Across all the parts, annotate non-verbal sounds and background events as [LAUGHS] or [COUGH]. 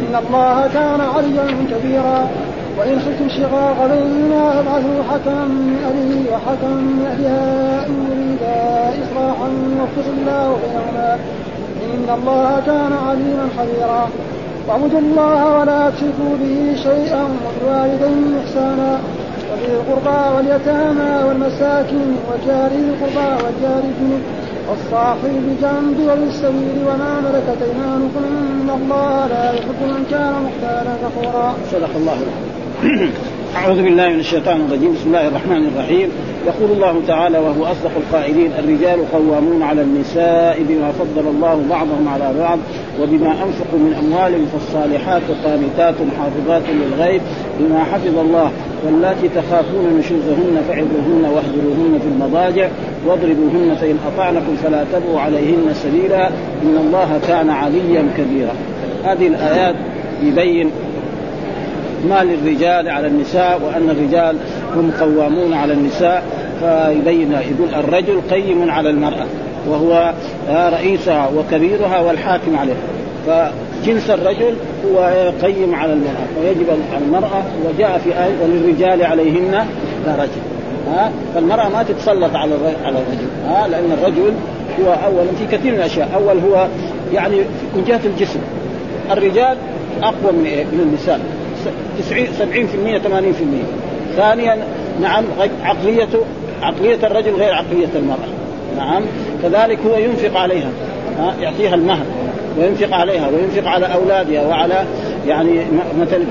إن الله كان عليا كبيرا. وإن خفتم شقاق بيننا فابعثوا حكما من أهله وحكما من أهلها إن يريدا إصلاحا يوفق الله بينهما. إن الله كان عليما خبيرا واعبدوا الله ولا تشركوا به شيئا وبالوالدين إحسانا. وذي القربى واليتامى والمساكين وجار ذي القربى والجار الجنوب والصاحب بجنب وبالسبيل وما ملكت ايمانكم ان الله لا يحب من كان مختالا فخورا. صدق الله [CLEARS THROAT] أعوذ بالله من الشيطان الرجيم. بسم الله الرحمن الرحيم. يقول الله تعالى وهو أصدق القائلين الرجال قوامون على النساء بما فضل الله بعضهم على بعض وبما أنفقوا من أموالهم فالصالحات قانتات حافظات للغيب بما حفظ الله واللاتي تخافون نشوزهن فعظوهن واهجروهن في المضاجع واضربوهن فإن أطعنكم فلا تبغوا عليهن سبيلا إن الله كان عليا كبيرا. هذه الآيات يبين ما للرجال على النساء وأن الرجال هم قوامون على النساء فيبين يقول الرجل قيم على المرأة وهو رئيسها وكبيرها والحاكم عليه فجنس الرجل هو قيم على المرأة ويجب على المرأة وجاء في آية وللرجال عليهن درجه ها؟ فالمرأة ما تتسلط على على الرجل ها؟ لأن الرجل هو اولا في كثير من الأشياء. أول هو يعني من جهه الجسم. الرجال أقوى من إيه؟ من النساء. 90 70% 80% ثانيا نعم عقليته عقلية الرجل غير عقلية المرأة. نعم كذلك هو ينفق عليها يعطيها المهر. وينفق عليها وينفق على أولادها وعلى يعني مثلا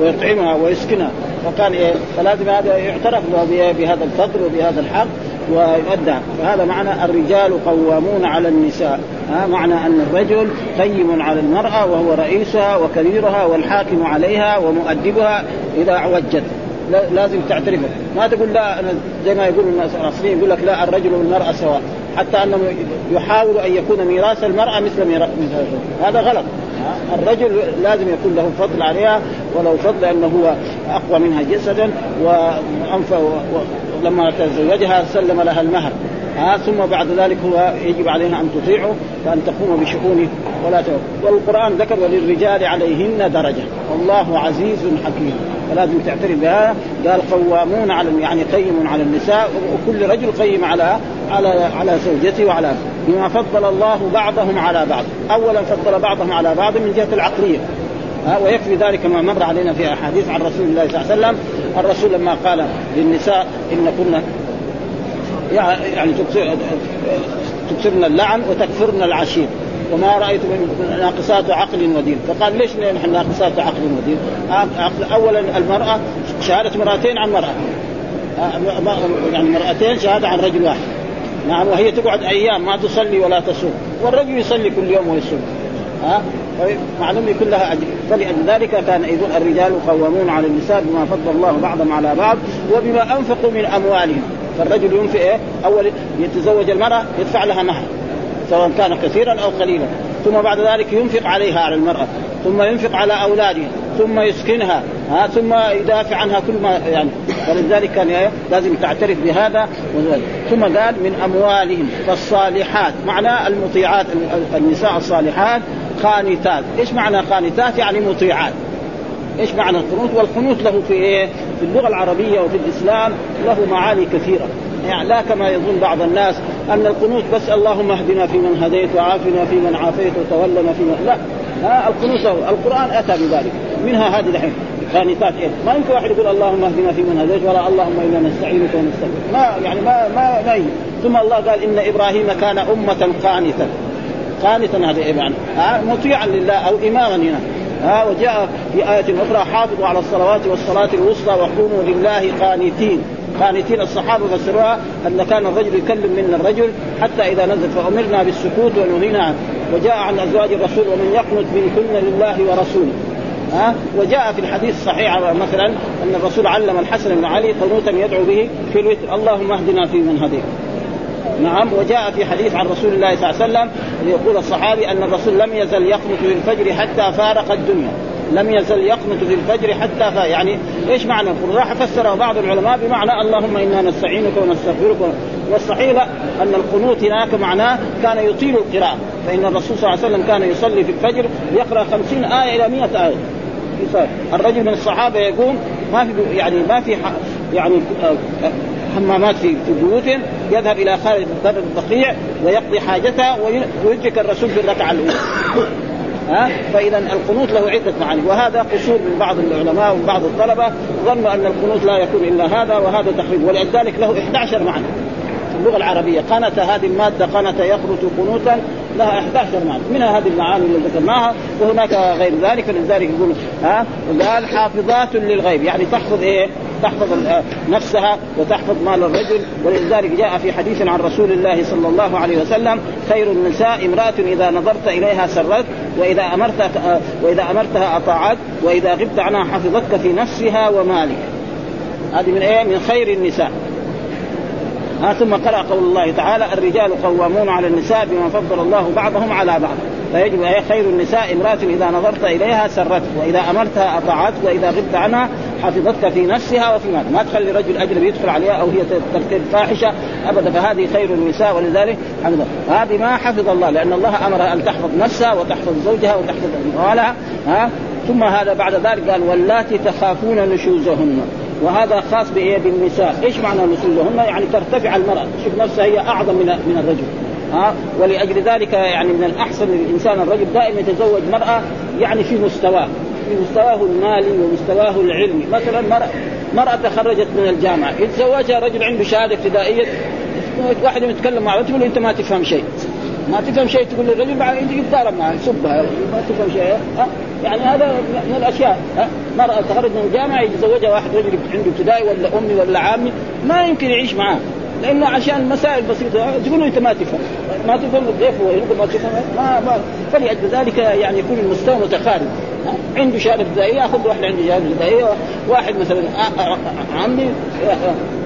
ويطعمها ويسكنها. فقال إيه فلازم هذا يعترف بهذا الفضل وبهذا الحق ويؤدى. فهذا معنى الرجال قوامون على النساء. ها معنى أن الرجل قيم على المرأة وهو رئيسها وكبيرها والحاكم عليها ومؤدبها إذا عوجت لازم تعترف ما تقول لا أنا زي ما يقول الناس الأصليين يقول لك لا الرجل والمرأة سواء. حتى أنهم يحاولوا أن يكون ميراث المرأة مثل ميراث هذا غلط. الرجل لازم يكون له فضل عليها ولو فضل أنه هو أقوى منها جسدا وانف لما تزوجها سلم لها المهر. ها ثم بعد ذلك هو يجب عليها أن تطيعه وأن تقوم بشؤونه. ولا ت... والقرآن ذكر وللرجال عليهن درجة. والله عزيز حكيم. فلازم تعترف بها قال قوامون على يعني قيم على النساء وكل رجل قيم على على على زوجته وعلى بما فضل الله بعضهم على بعض. اولا فضل بعضهم على بعض من جهة العقلية. ها ويكفي ذلك ما مر علينا في أحاديث عن رسول الله صلى الله عليه وسلم. الرسول لما قال للنساء إن كنا يعني تكثرن اللعن وتكفرن العشير. وما رأيت من ناقصات عقل ودين. فقال ليش نحن ناقصات عقل ودين؟ اولا المرأة شهادة مرأتين عن مرأة. يعني مرأتين شهادة عن رجل واحد. نعم وهي تقعد أيام ما تصلي ولا تصوم والرجل يصلي كل يوم ويصوم. ها؟ معلوم يكون لها أجر. فلذلك كان إذن الرجال قوامون على النساء بما فضل الله بعضهم على بعض وبما أنفقوا من أموالهم. فالرجل ينفق إيه؟ أول يتزوج المرأة يدفع لها مهر سواء كان كثيرا أو قليلا. ثم بعد ذلك ينفق عليها على المرأة ثم ينفق على أولاده ثم يسكنها ها ثم يدافع عنها كل ما يعني. فلذلك كان؟ لازم تعترف بهذا ثم قال من أموالهم فالصالحات معنى المطيعات النساء الصالحات قانتات. إيش معنى قانتات؟ يعني مطيعات. إيش معنى القنوت؟ والقنوت له في إيه؟ في اللغة العربية وفي الإسلام له معاني كثيرة. يعني لا كما يظن بعض الناس أن القنوت بس اللهم اهدنا فيمن هديت وعافنا فيمن عافيت وتولنا فيمن لا ها القنوت القرآن أتى بذلك منها هذه الحين قانتات إيه؟ ما يمكن واحد يقول اللهم اهدنا فيمن هديت ولا اللهم إنا نستعينك ونستغفرك. ما يعني ما ما, ما ثم الله قال إن إبراهيم كان أمة قانتا. قانتا هذا إيه يعني مطيعا لله أو إماما هنا. ها وجاء في آية أخرى حافظوا على الصلوات والصلاة الوسطى وقوموا لله قانتين. قانتين الصحابة فسروها أن كان الرجل يكلم من الرجل حتى إذا نزل فأمرنا بالسكوت ونهينا عنه وجاء عن أزواج الرسول ومن يقنت منكن لله ورسوله. ها؟ وجاء في الحديث الصحيح مثلا أن الرسول علم الحسن بن علي قنوتا يدعو به في الوتر. اللهم اهدنا في من هديت. نعم. وجاء في حديث عن رسول الله صلى الله عليه وسلم يقول الصحابي أن الرسول لم يزل يقنط في الفجر حتى فارق الدنيا. لم يزل يقنط في الفجر حتى ف... يعني إيش معنى راح فسره بعض العلماء بمعنى اللهم إنا نستعينك ونستغفرك والصحيح أن القنوت هناك معناه كان يطيل القراءة. فإن الرسول صلى الله عليه وسلم كان يصلي في الفجر يقرأ خمسين آية إلى مئة آية. الرجل من الصحابة يقوم ما في يعني ما في يعني آه، حمامات في بيوتهم. يذهب إلى خارج البقيع ويقضي حاجته ويدرك الرسول في الركعة الأولى. ها؟ فإذا القنوت له عده معاني وهذا قصور من بعض العلماء ومن بعض الطلبة ظنوا أن القنوت لا يكون إلا هذا وهذا تقريب ولذلك له 11 معنى اللغة العربية قنت هذه المادة قنت يقنت قنوتا لها 11 معنى منها هذه المعاني اللي ذكرناها وهناك غير ذلك فلذلك يقول ها قال حافظات للغيب. يعني تحفظ إيه؟ تحفظ نفسها وتحفظ مال الرجل. ولذلك جاء في حديث عن رسول الله صلى الله عليه وسلم خير النساء امرأة إذا نظرت إليها سرت وإذا أمرت وإذا أمرتها أطاعت وإذا غبت عنها حفظتك في نفسها ومالك. هذه من إيه؟ من خير النساء. ها ثم قرأ قول الله تعالى الرجال قوامون على النساء بما فضل الله بعضهم على بعض. فيجب أي خير النساء امرأة إذا نظرت إليها سرت وإذا أمرتها أطاعت وإذا غبت عنها حفظتك في نفسها وفي مالك ما تخلي رجل أجنبي يدخل عليها أو هي ترتكب فاحشة أبدا فهذه خير النساء. ولذلك هذه ما حفظ الله لأن الله أمر أن تحفظ نفسها وتحفظ زوجها وتحفظ أموالها ها. ثم هذا بعد ذلك قال واللاتي تخافون نشوزهن. وهذا خاص بايه بالنساء، إيش معنى نشوزهن؟ يعني ترتفع المرأة، تشوف نفسها هي أعظم من من الرجل. ها؟ ولأجل ذلك يعني من الأحسن للإنسان الرجل دائما يتزوج مرأة يعني في مستواه. في مستواه المالي ومستواه العلمي. مثلا مرأة مرأة تخرجت من الجامعة. يتزوجها رجل عنده شهادة ابتدائية. واحد يتكلم معه. تقول له أنت ما تفهم شيء. ما تفهم شيء؟ تقول للرجل يتضارب معه يسبها ما تفهم شيء. يعني هذا من الأشياء مرأة تخرج من الجامعة يتزوجها واحد رجل عنده ابتدائي ولا أمي ولا عامي ما يمكن يعيش معاه. لأنه عشان مسائل بسيطة. تقول له أنت ما تفهم. ما تفهم الضيف هو ما تفهم. ما, ما فلأجل ذلك يعني يكون المستوى متقارب. عنده شهادة ابتدائية ياخذ واحد عنده شهادة ابتدائية. واحد مثلا عمي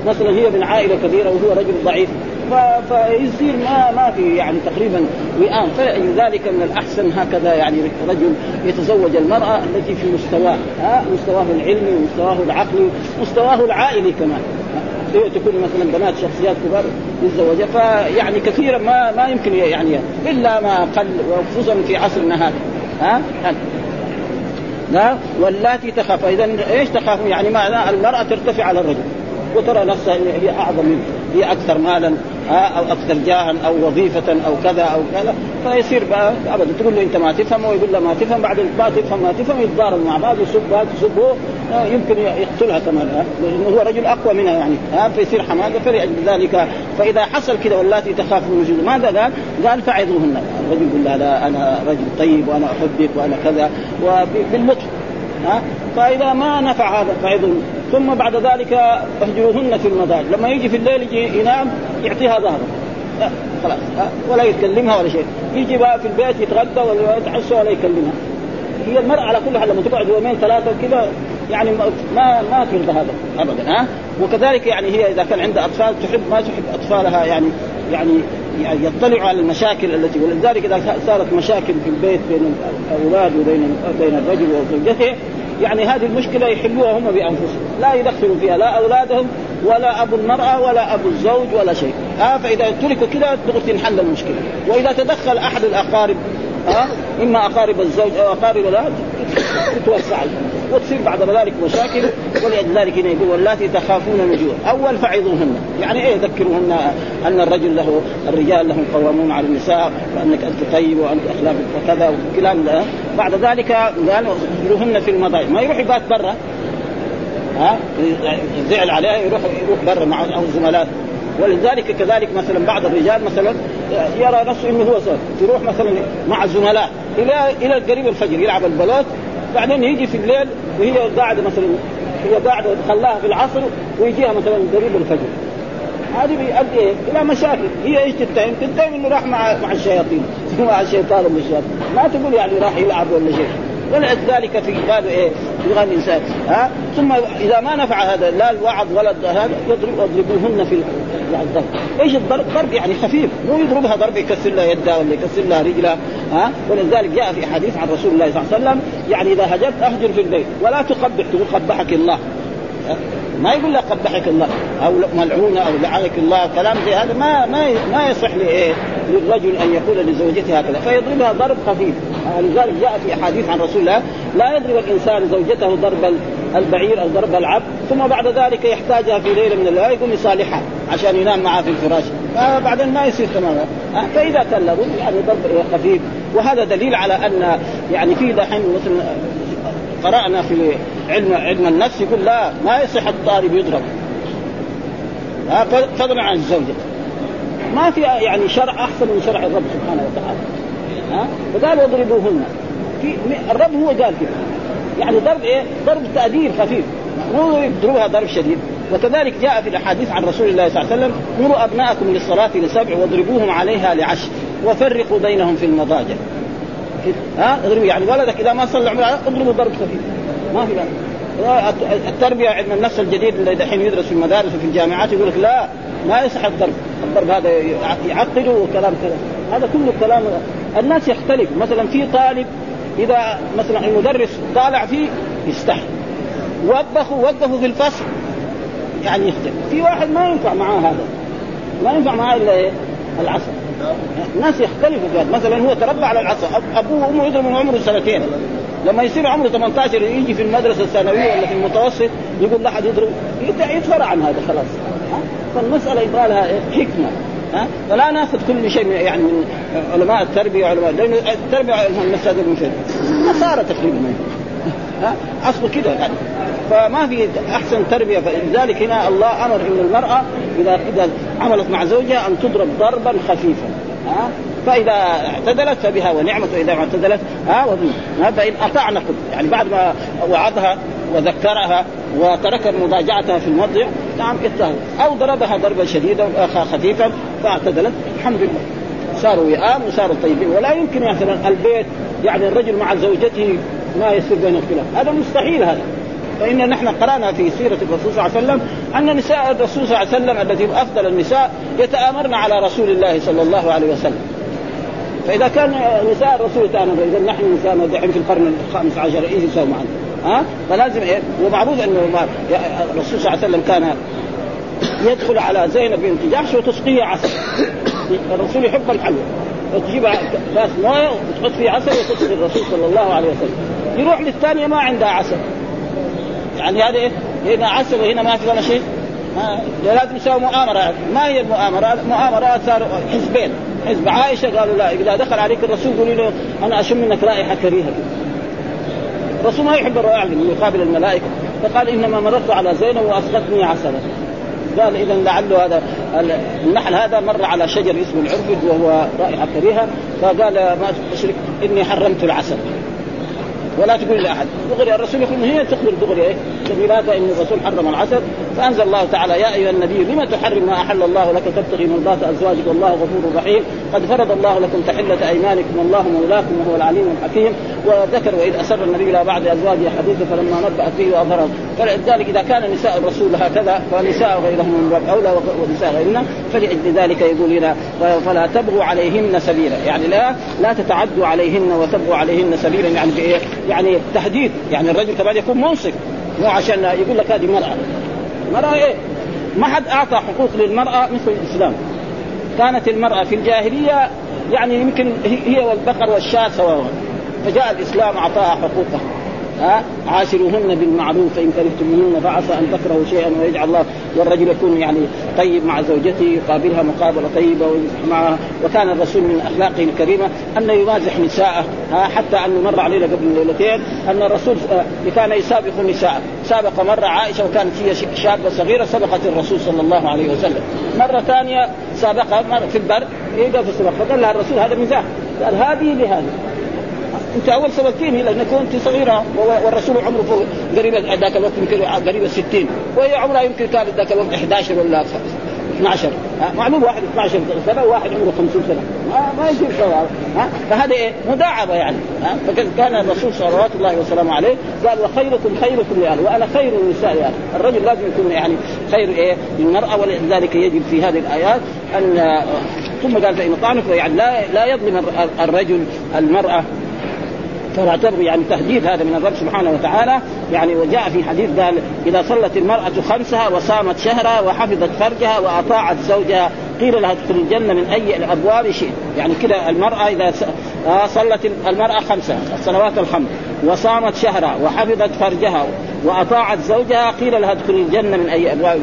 مثلا هي من عائلة كبيرة وهو رجل ضعيف. فيصير ما ما في يعني تقريبا وئام. فلذلك من الأحسن هكذا يعني رجل يتزوج المرأة التي في مستواه. ها؟ مستواه العلمي ومستواه العقلي مستواه العائلي كمان. تكون مثلا بنات شخصيات كبار يتزوجها فيعني كثيرا ما ما يمكن يعني إلا ما قل وخصوصا في عصرنا هذا. ها؟ لا واللاتي تخاف. اذا إيش تخاف؟ يعني معنى المرأة ترتفع على الرجل وترى نفسها هي أعظم منه. هي أكثر مالا أو أكثر جاها أو وظيفة أو كذا أو كذا فيصير بقى ابدا. تقول له أنت ما تفهم ويقول له ما تفهم بعد ما تفهم ما تفهم يتضارب مع بعض يسب هذا آه، يمكن يقتلها كمان لأنه هو رجل أقوى منها يعني فيصير حمادة فلأجل ذلك. فإذا حصل كذا واللاتي تخاف من وجود ماذا قال؟ قال فعظوهن الرجل يقول هذا أنا رجل طيب وأنا أحبك وأنا كذا وباللطف. ها؟ فإذا ما نفع هذا فعظوهن ثم بعد ذلك اهجروهن في المضاجع لما يجي في الليل يجي ينام يعطيها ظهره خلاص ولا يكلمها ولا شيء. يجي بقى في البيت يتغدى ولا يتعشى ولا يكلمها. هي المرأة على كل حال لما تقعد يومين ثلاثة كذا يعني ما ما ترضى هذا ابدا ها؟ وكذلك يعني هي إذا كان عندها أطفال تحب ما تحب أطفالها يعني يعني يعني يطلعوا على المشاكل التي ولذلك إذا صارت مشاكل في البيت بين الأولاد وبين بين الرجل وزوجته يعني هذه المشكلة يحلوها هم بأنفسهم. لا يدخلوا فيها لا أولادهم ولا أبو المرأة ولا أبو الزوج ولا شيء. آه فإذا تركوا كذا تنحل المشكلة. وإذا تدخل أحد الأقارب آه إما أقارب الزوج أو أقارب الأولاد تتوسع وتصير بعد ذلك مشاكل ولذلك هنا يقول واللاتي تخافون نجوع أول فعظوهن. يعني إيه ذكروهن أن الرجل له الرجال لهم قوامون على النساء وأنك أنت طيب وانت أخلاقك وكذا وكلام ده. بعد ذلك قال اخبروهن في المضاجع ما يروح يبات برا. ها؟ زعل عليها يروح يروح برا مع الزملاء ولذلك كذلك مثلا بعض الرجال مثلا يرى نفسه إنه هو صار يروح مثلا مع الزملاء إلى إلى قريب الفجر يلعب البلوت. بعدين يجي في الليل وهي قاعدة مثلا هي قاعدة خلاها في العصر ويجيها مثلا قريب الفجر هذه بيؤدي؟ إلى مشاكل هي إيش تتهم؟ تتهم إنه راح مع مع الشياطين [LAUGHS] مع الشيطان من الشياطين ما تقول يعني راح يلعب ولا شيء ولذلك في قال إيه غالب الإنسان. ها؟ ثم إذا ما نفع هذا لا الوعظ ولا هذا يضرب يضربوهن في الضرب إيش الضرب؟ ضرب يعني خفيف. مو يضربها ضرب يكسر لها يدها ولا يكسر لها رجلها. ها؟ ولذلك جاء في حديث عن رسول الله صلى الله عليه وسلم يعني إذا هجرت أهجر في البيت ولا تقبح تقول قبحك الله. ما يقول لها قبحك الله أو ملعونة أو لعنك الله كلام زي هذا ما ما ما يصح لإيه؟ للرجل أن يقول لزوجته هكذا. فيضربها ضرب خفيف. لذلك جاء في أحاديث عن رسول الله لا يضرب الإنسان زوجته ضرب البعير أو ضرب العبد ثم بعد ذلك يحتاجها في ليلة من الليالي يقوم يصالحها عشان ينام معها في الفراش. بعدين ما يصير تماما. فإذا كان لابد يعني ضرب خفيف. وهذا دليل على أن يعني في دحين مثل قرأنا في علم علم النفس يقول لا ما يصح الطالب يضرب. فضلا عن الزوجة. ما في يعني شرع أحسن من شرع الرب سبحانه وتعالى. ها؟ فقال اضربوهن في الرب هو قال كده. يعني ضرب إيه؟ ضرب تأديب خفيف. مو يضربها ضرب شديد. وكذلك جاء في الأحاديث عن رسول الله صلى الله عليه وسلم مروا أبناءكم للصلاة لسبع واضربوهم عليها لعشر. وفرقوا بينهم في المضاجع. ها؟ اضربوا يعني ولدك إذا ما صلى عمره اضربوا ضرب خفيف. ما في لا التربية علم النفس الجديد اللي دحين يدرس في المدارس وفي الجامعات يقول لك لا ما يصح الضرب، الضرب هذا يعقده وكلام كذا، هذا كله كلام. الناس يختلف، مثلا في طالب إذا مثلا المدرس طالع فيه يستحي. وبخوا وقفوا في الفصل. يعني يختلف، في واحد ما ينفع معاه هذا. ما ينفع معاه إلا إيه؟ العصر. الناس يختلفوا في مثلا هو تربى على العصر أبوه وأمه يضرب من عمره سنتين. لما يصير عمره 18 يجي في المدرسة الثانوية ولا في المتوسط يقول لا أحد يضرب يتفرع عن هذا خلاص. فالمسألة يبغى لها حكمة. ها؟ فلا نأخذ كل شيء يعني من علماء التربية وعلماء لأن التربية المساله من فين؟ النصارى تقريبا. ها؟ أصله كده يعني. فما في أحسن تربية. فلذلك هنا الله أمر إن المرأة إذا إذا عملت مع زوجها أن تضرب ضربا خفيفا. ها؟ فإذا اعتدلت فبها ونعمت وإذا اعتدلت ها؟ ها؟ فإن اطعنا يعني بعد ما وعظها وذكرها وترك مضاجعتها في الموضع نعم اتهم أو ضربها ضربا شديدا خفيفا فاعتدلت. الحمد لله. صاروا وئام وصاروا طيبين. ولا يمكن مثلا البيت يعني الرجل مع زوجته ما يصير بينهم خلاف هذا مستحيل هذا. فإن نحن قرأنا في سيرة الرسول صلى الله عليه وسلم أن نساء الرسول صلى الله عليه وسلم التي أفضل النساء يتآمرن على رسول الله صلى الله عليه وسلم. فإذا كان نساء الرسول تامر اذا نحن نساء دحين في القرن الخامس عشر إيش يسوي معنا؟ ها؟ فلازم إيه؟ ومعروف أنه الرسول صلى الله عليه وسلم كان يدخل على زينب بنت جحش وتسقيه عسل. الرسول يحب الحلوى وتجيب كاس موية وتحط فيه عسل وتسقي الرسول صلى الله عليه وسلم. يروح للثانية ما عندها عسل. يعني هذا إيه؟ هنا عسل وهنا ما في ولا شيء؟ لازم يسوي مؤامرة. ما هي المؤامرة؟ المؤامرة صار حزبين. حزب عائشة قالوا لا إذا دخل عليك الرسول قولي له أنا أشم منك رائحة كريهة. الرسول ما يحب الرائحه يقابل الملائكة. فقال إنما مررت على زينب واسقتني عسلا. قال إذا لعله هذا النحل هذا مر على شجر اسمه العرفد وهو رائحة كريهة. فقال ما تشرك إني حرمت العسل. ولا تقول لاحد دغري الرسول يقول هي تخبر دغري إيه؟ سبيلاتها إن الرسول حرم العسل فأنزل الله تعالى يا أيها النبي لما تحرم ما أحل الله لك؟ تبتغي مرضات أزواجك والله غفور رحيم. قد فرض الله لكم تحلة أيمانكم والله مولاكم وهو العليم الحكيم. وذكر وإذ أسر النبي إلى بعض أزواجه حديثا فلما نبأت به وأظهره. فلذلك إذا كان نساء الرسول هكذا فنساء غيرهم من باب أولى ونساء غيرنا فلأجل ذلك يقول هنا فلا تبغوا عليهن سبيلا. يعني لا لا تتعدوا عليهن وتبغوا عليهن سبيلا. يعني في إيه؟ يعني تحديد يعني الرجل كمان يكون منصف. مو عشان يقول لك هذه مرأة المرأة إيه؟ ما حد أعطى حقوق للمرأة مثل الإسلام. كانت المرأة في الجاهلية يعني يمكن هي والبقر والشاة سواء. فجاء الإسلام أعطاها حقوقها. ها؟ عاشروهن بالمعروف فإن كرهتموهن فعسى أن تكرهوا شيئا ويجعل الله والرجل يكون يعني طيب مع زوجته يقابلها مقابلة طيبة معها. وكان الرسول من أخلاقه الكريمة انه يمازح نساءه ها؟ حتى انه مر علينا قبل ليلتين أن الرسول كان يسابق النساء. سابق مرة عائشة وكانت هي شابة صغيرة سبقت الرسول صلى الله عليه وسلم. مرة ثانية سابقها في البر يقف في السباق فقال لها الرسول هذا مزاح. قال هذه لهذه. انت اول سبقتيني لانك كنت صغيرة والرسول عمره فوق قريب ذاك الوقت يمكن قريب ال 60 وهي عمرها يمكن كانت ذاك الوقت 11 ولا 12 معلوم واحد 12 سنة وواحد عمره 50 سنة. ما, ما يصير سوا فهذا إيه مداعبة يعني. فكان الرسول صلوات الله وسلامه عليه قال وخيركم خيركم لأهله وأنا خير النساء يعني. الرجل لازم يكون يعني خير إيه؟ للمرأة ولذلك يجب في هذه الآيات ان ثم قال فإن طعنك يعني لا لا يظلم الرجل المرأة تبغي يعني تهديد هذا من الرب سبحانه وتعالى. يعني وجاء في حديث قال إذا صلت المرأة خمسها وصامت شهرها وحفظت فرجها وأطاعت زوجها قيل لها ادخل الجنة من أي الأبواب شئت. يعني كذا المرأة إذا آه، صلت المرأة خمسها الصلوات الخمس وصامت شهرها وحفظت فرجها وأطاعت زوجها قيل لها ادخل الجنة من أي أبواب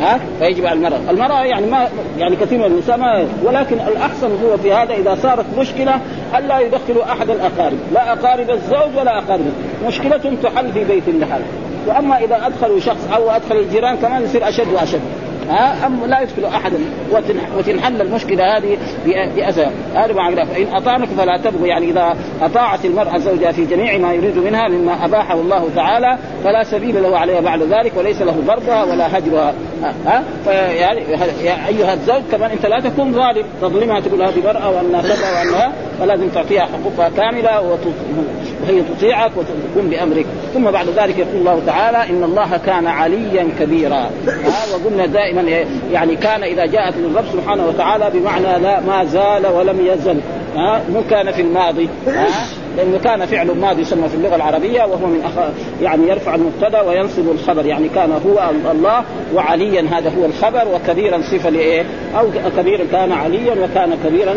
ها؟ فيجب على المرأة، المرأة يعني ما يعني كثير من النساء ما ولكن الأحسن هو في هذا إذا صارت مشكلة ألا يدخلوا أحد الأقارب، لا أقارب الزوج ولا أقارب مشكلة تحل في بيت لحال، وأما إذا أدخلوا شخص أو أدخل الجيران كمان يصير أشد وأشد، ها؟ أم لا يدخل احدا وتنحل المشكلة هذه بأذى. هذا معنى فان أطعنك فلا تبغوا يعني إذا أطاعت المرأة زوجها في جميع ما يريد منها مما أباحه الله تعالى فلا سبيل له عليها بعد ذلك وليس له ضربها ولا هجرها ها؟ فيعني يا أيها الزوج كمان أنت لا تكون ظالم. تظلمها تقول هذه مراه وأنها كذا وأنها فلازم تعطيها حقوقها كاملة وهي تطيعك وتقوم بأمرك. ثم بعد ذلك يقول الله تعالى إن الله كان عليا كبيرا. وقلنا دائما يعني كان إذا جاءت للرب سبحانه وتعالى بمعنى لا ما زال ولم يزل. ها؟ مو كان في الماضي. ها؟ لأنه كان فعل ماضي يسمى في اللغة العربية وهو من أخ... يعني يرفع المبتدا وينصب الخبر يعني كان هو الله وعليا هذا هو الخبر وكبيرا صفة لإيه؟ أو كبيرا كان عليا وكان كبيرا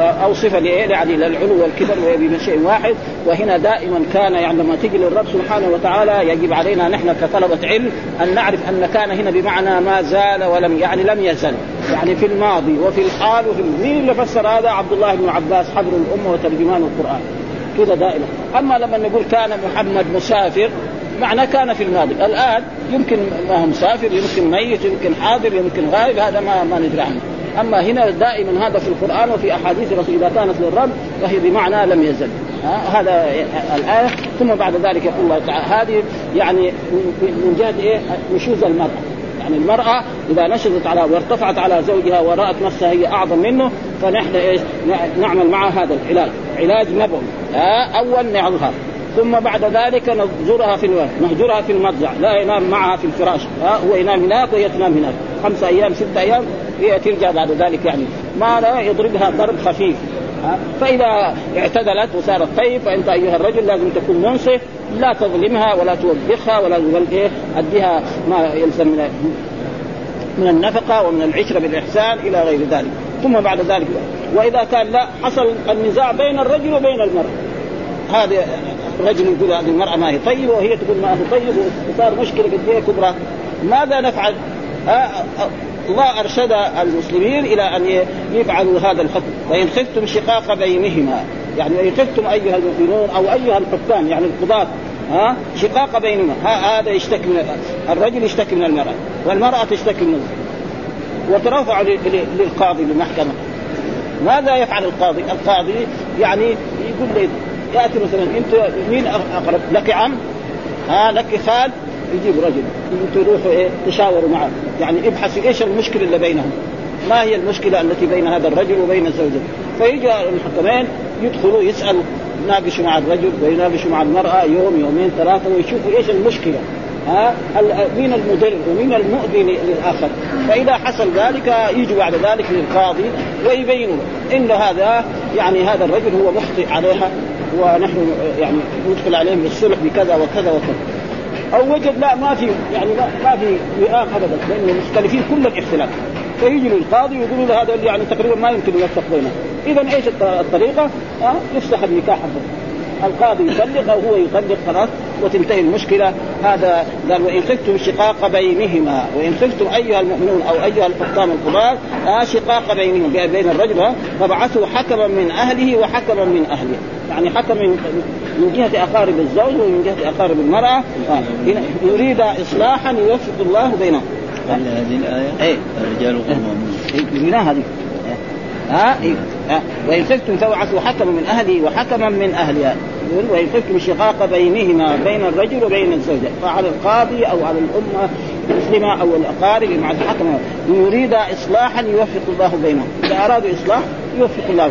أو صفة لإيه؟ يعني للعلو والكبر بشيء واحد وهنا دائما كان يعني لما تجي للرب سبحانه وتعالى يجب علينا نحن كطلبة علم أن نعرف أن كان هنا بمعنى ما زال ولم يعني لم يزل يعني في الماضي وفي الحال وفي مين اللي فسر هذا؟ عبد الله بن عباس حبر الأمة وترجمان القرآن كذا دائما. أما لما نقول كان محمد مسافر معناه كان في الماضي. الآن يمكن ما هو مسافر يمكن ميت يمكن حاضر يمكن غائب هذا ما ما ندري عنه. أما هنا دائما هذا في القرآن وفي أحاديث الرسول إذا كانت للرب فهي بمعنى لم يزل. هذا الايه ثم بعد ذلك يقول الله تعالى هذه يعني من جهة إيه؟ نشوز المرأة. يعني المرأة إذا نشزت على وارتفعت على زوجها ورأت نفسها هي أعظم منه فنحن إيش؟ نعمل معها هذا العلاج. علاج نبوي. أول نعظها ثم بعد ذلك نهجرها في نهجرها في المضجع. لا ينام معها في الفراش. ها هو ينام هناك وهي تنام هناك. خمسة أيام ستة أيام هي ترجع بعد ذلك يعني. ما لا يضربها ضرب خفيف. فإذا اعتدلت وصارت طيب فأنت أيها الرجل لازم تكون منصف لا تظلمها ولا توبخها ولا إيه أديها ما يلزم من النفقة ومن العشرة بالإحسان إلى غير ذلك. ثم بعد ذلك. وإذا كان لا حصل النزاع بين الرجل وبين المرأة. هذا الرجل يقول هذه المرأة ما هي طيبة وهي تقول ما هي طيب وصار مشكلة قد كبرى. ماذا نفعل؟ الله أرشد المسلمين إلى أن يفعلوا هذا الحكم. وإن خفتم شقاق بينهما يعني وإن خفتم أيها المؤمنون أو أيها الحكام يعني القضاة ها؟ شقاق بينهما. هذا يشتكي من الرجل يشتكي من المرأة. والمرأة تشتكي من وترفع للقاضي للمحكمة ماذا يفعل القاضي؟ القاضي يعني يقول لي يأتي مثلا أنت مين أقرب؟ لك عم؟ ها لك خال؟ يجيب رجل أنتوا تروحوا إيه تشاوروا معه يعني ابحثوا إيش المشكلة اللي بينهم ما هي المشكلة التي بين هذا الرجل وبين الزوجة فيجي المحكمين يدخلوا يسالوا يناقشوا مع الرجل ويناقشوا مع المرأة يوم يومين ثلاثة ويشوفوا إيش المشكلة ها مين المدر ومين المؤذي للآخر. فإذا حصل ذلك يجوا بعد ذلك للقاضي ويبينوا إن هذا يعني هذا الرجل هو مخطئ عليها ونحن يعني ندخل عليهم بالصلح بكذا وكذا وكذا. أو وجد لا ما في يعني لا ما في وئام ابدا لأنه مختلفين كل الاختلاف. فيجي للقاضي ويقولوا له هذا يعني تقريبا ما يمكن يوفق بينهم اذا إيش الطريقة؟ أه؟ يفسح النكاح. القاضي يطلق أو هو يطلق خلاص. وتنتهي المشكلة هذا قال وإن خفتم شقاق بينهما وإن خفتم أيها المؤمنون أو أيها الحكام الكبار آه شقاق بينهم بين الرجل فبعثوا حكما من أهله وحكما من أهله. يعني حكم من من جهة أقارب الزوج ومن جهة أقارب المرأة. آه. يريد إصلاحا يوفق الله بينهم. هذه الآية إيه. الرجال قوامون إيه. هذه. ها؟ إيه؟ وإن خفتم فابعثوا حكما من أهله وحكما من أهلها وإن خفتم شقاق بينهما بين الرجل وبين الزوجة فعلى القاضي أو على الأمة المسلمة أو الأقارب مع الحكم. يريد إصلاحا يوفق الله بينهم. إذا أرادوا إصلاح يوفق الله.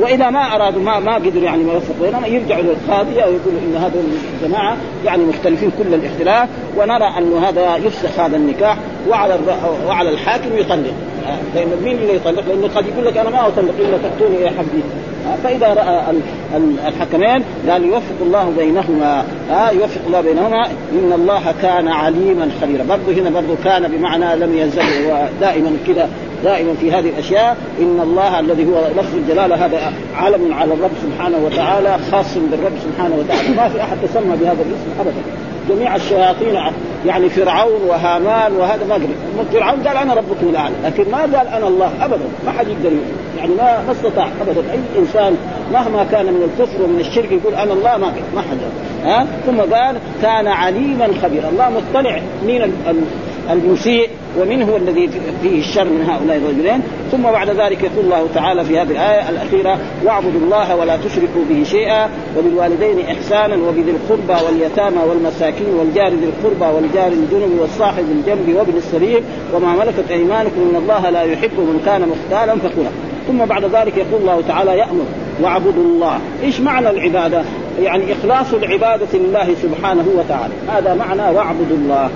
وإذا ما أرادوا ما ما قدروا يعني ما يوفقوا بينهم يرجعوا للقاضي أو يقولوا إن هذول الجماعة يعني مختلفين كل الاختلاف ونرى انه هذا يفسخ هذا النكاح وعلى وعلى الحاكم يطلق. لأن مين اللي يطلق؟ لأنه قد يقول لك أنا ما أطلق إلا تأتوني يا حبيبي فإذا رأى الحكمين قال يوفق الله بينهما. ها يوفق الله بينهما. إن الله كان عليما خبيرا. برضه هنا برضه كان بمعنى لم يزل ودائما كذا دائما في هذه الأشياء. إن الله الذي هو لفظ الجلالة هذا علم على الرب سبحانه وتعالى خاص بالرب سبحانه وتعالى. ما في أحد تسمى بهذا الاسم ابدا. جميع الشياطين يعني فرعون وهامان وهذا ما قدر فرعون قال أنا ربكم الأعلى لكن ما قال أنا الله ابدا. ما حد يقدر يعني ما ما استطاع ابدا. أي إنسان مهما كان من الكفر ومن الشرك يقول أنا الله ما ما حد. ها؟ ثم قال كان عليما خبيرا. الله مطلع مين المسيء ومن هو الذي فيه الشر من هؤلاء الرجلين. ثم بعد ذلك يقول الله تعالى في هذه الآية الأخيرة واعبدوا الله ولا تشركوا به شيئا وبالوالدين إحسانا وبذي القربى واليتامى والمساكين والجار ذي القربى والجار الجنب والصاحب الجنب وابن السبيل وما ملكت أيمانكم إن الله لا يحب من كان مختالا فخورا. ثم بعد ذلك يقول الله تعالى يأمر واعبدوا الله. إيش معنى العبادة؟ يعني إخلاص العبادة لله سبحانه وتعالى. هذا معنى واعبدوا الله.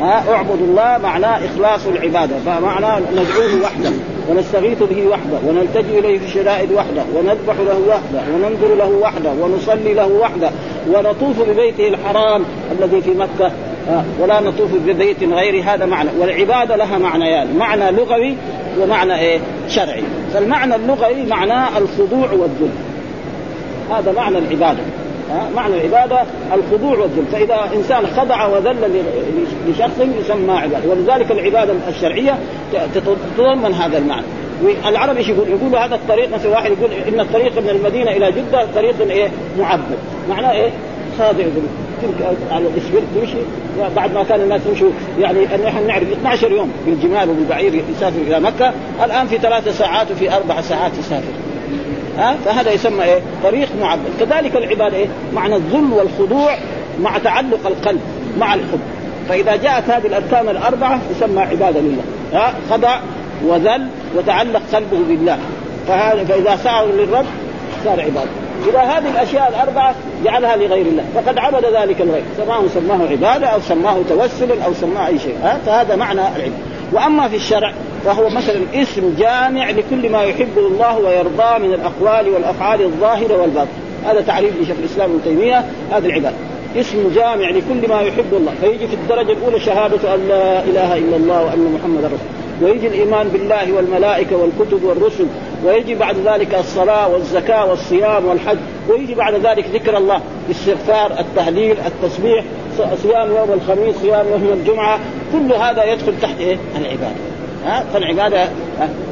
ها اعبدوا الله معناه إخلاص العبادة فمعناه ندعوه وحده ونستغيث به وحده ونلتجئ إليه في الشدائد وحده ونذبح له وحده وننذر له وحده ونصلي له وحده ونطوف ببيته الحرام الذي في مكة ولا نطوف ببيت غير هذا معنى. والعبادة لها معنيان معنى لغوي ومعنى إيه؟ شرعي. فالمعنى اللغوي معناه الخضوع والذل. هذا معنى العبادة. معنى العبادة الخضوع والذل فإذا إنسان خضع وذل لشخص يسمى عبادة ولذلك العبادة الشرعية تتضمن هذا المعنى العرب إيش يقول؟ يقولوا هذا الطريق مثلا واحد يقول إن الطريق من المدينة إلى جدة طريق إيه؟ معبد، معناه إيه؟ خاضع يقول على الاسفلت تمشي بعد ما كان الناس يمشوا يعني نحن نعرف 12 يوم بالجمال وبالبعير يسافر إلى مكة، الآن في ثلاث ساعات وفي أربع ساعات يسافر. ها؟ فهذا يسمى إيه؟ طريق معبد، كذلك العباده إيه؟ معنى الذل والخضوع مع تعلق القلب مع الحب، فإذا جاءت هذه الأركان الأربعة يسمى عبادة لله، ها؟ خضع وذل وتعلق قلبه بالله، فهذا فإذا سعوا للرب صار عبادة، اذا هذه الأشياء الأربعة جعلها لغير الله، فقد عبد ذلك الغير، سواء سماه عبادة أو سماه توسلا أو سماه أي شيء، ها؟ فهذا معنى العباده. وأما في الشرع فهو مثلا اسم جامع لكل ما يحبه الله ويرضاه من الأقوال والأفعال الظاهرة والباطنة. هذا تعريف لشيخ الإسلام ابن تيمية هذه العباده اسم جامع لكل ما يحب الله. فيجي في الدرجة الأولى شهادة أن لا إله إلا الله وأن محمدا رسول ويجي الإيمان بالله والملائكة والكتب والرسل. ويجي بعد ذلك الصلاة والزكاة والصيام والحج. ويجي بعد ذلك ذكر الله. الاستغفار التهليل التسبيح صيام يوم الخميس صيام يوم الجمعة. كل هذا يدخل تحت إيه؟ العبادة. ها؟ فالعبادة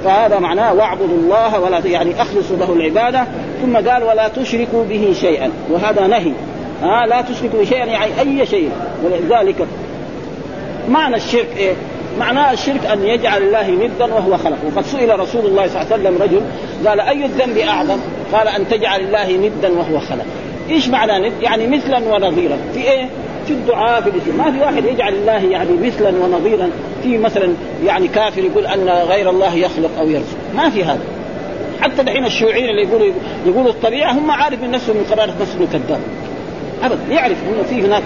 فهذا معناه واعبدوا الله ولا يعني أخلصوا له العبادة. ثم قال ولا تشركوا به شيئا. وهذا نهي. ها؟ لا تشركوا به شيئا يعني أي شيء. ولذلك معنى الشرك إيه؟ معناه الشرك أن يجعل الله ندا وهو خلقه وقد سئل رسول الله صلى الله عليه وسلم رجل قال أي الذنب أعظم؟ قال أن تجعل الله ندا وهو خلقه إيش معنى ند؟ يعني مثلا ونظيرا في إيه؟ في الدعاء في الإسلام. ما في واحد يجعل الله يعني مثلا ونظيرا. في مثلا يعني كافر يقول أن غير الله يخلق أو يرزق. ما في هذا. حتى دحين الشيوعيين اللي يقولوا يقولوا الطبيعة هم عارف من نفسه من قرارة نفسه كذاب ابدا. يعرف أنه في هناك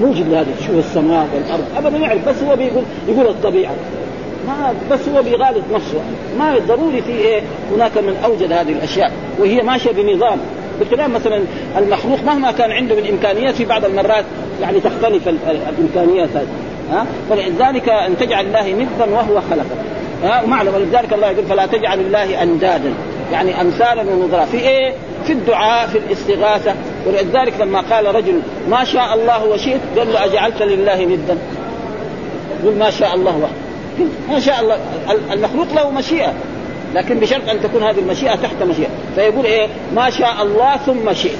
موجود لهذا. شوف السماء والأرض. ابدا يعرف. بس هو بيقول يقول الطبيعة. ما بس هو بيغالط نفسه. ما ضروري في إيه هناك من أوجد هذه الأشياء. وهي ماشية بنظام. بخلاف مثلا المخلوق مهما كان عنده من امكانيات في بعض المرات يعني تختلف الإمكانيات هذه ها؟ فلذلك أن تجعل الله ندا وهو خلقك ها؟ ومعنى ولذلك الله يقول فلا تجعل الله أندادا يعني امثالا ونظرا في إيه؟ في الدعاء في الاستغاثة ولذلك لما قال رجل ما شاء الله وشئت قال له أجعلت لله ندا. يقول ما شاء الله وحده. ما شاء الله المخلوق له مشيئة. لكن بشرط أن تكون هذه المشيئة تحت مشيئة. فيقول إيه؟ ما شاء الله ثم شئت.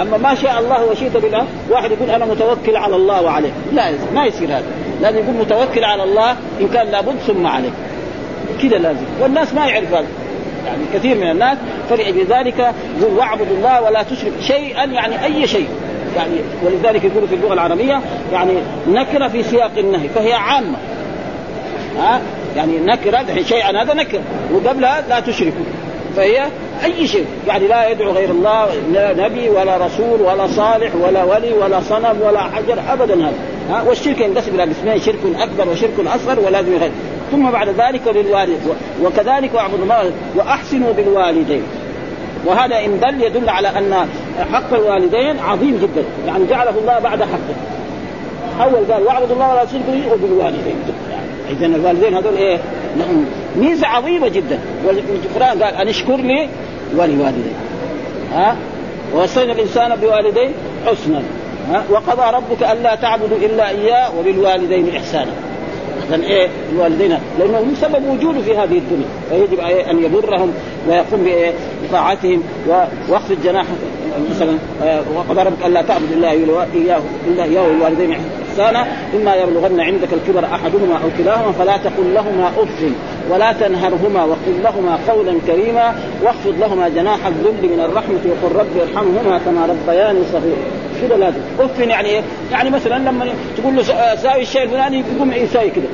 أما ما شاء الله وشئت بالله واحد يقول أنا متوكل على الله وعليه. لا ما يصير هذا. لازم يقول متوكل على الله إن كان لابد ثم عليه. كذا لازم. والناس ما يعرف هذا. يعني كثير من الناس فلذلك يقول واعبدوا الله ولا تشرك شيئا يعني أي شيء. يعني ولذلك يقولوا في اللغة العربية يعني نكرة في سياق النهي فهي عامة. ها؟ يعني نكره شيئا هذا نكره وقبلها لا تشركوا. فهي أي شيء. يعني لا يدعو غير الله لا نبي ولا رسول ولا صالح ولا ولي ولا صنم ولا حجر ابدا هذا. ها والشرك ينقسم إلى قسمين شرك أكبر وشرك أصغر ولازم يغير ثم بعد ذلك للوالد. وكذلك واعبدوا الله وأحسنوا بالوالدين. وهذا إن دل يدل على أن حق الوالدين عظيم جدا. يعني جعله الله بعد حقه. أول قال واعبد الله ولا تشركوا به وبالوالدين. إذا الوالدين هذول إيه؟ لهم ميزة عظيمة جدا. والقران قال أن اشكر لي ولوالدي. ها؟ ووصينا الإنسان بوالديه حسنا. ها؟ وقضى ربك ألا تعبدوا إلا إياه وبالوالدين احسانا. اذا إيه؟ الوالدين لأنه هم سبب وجوده في هذه الدنيا. فيجب أن يبرهم ويقوم بطاعتهم واخفض جناح مثلا آه، وقضى ربك الا تعبد إلا إياه إلا إياه وبالوالدين إحسانا إما يبلغن عندك الكبر أحدهما أو كلاهما فلا تقل لهما أف ولا تنهرهما وقل لهما قولا كريما واخفض لهما جناح الذل من الرحمة وقل رب ارحمهما كما ربياني صغيرا. كذا لازم أف يعني إيه؟ يعني مثلا لما تقول له ساوي الشيء الفلاني يقوم يساوي كذا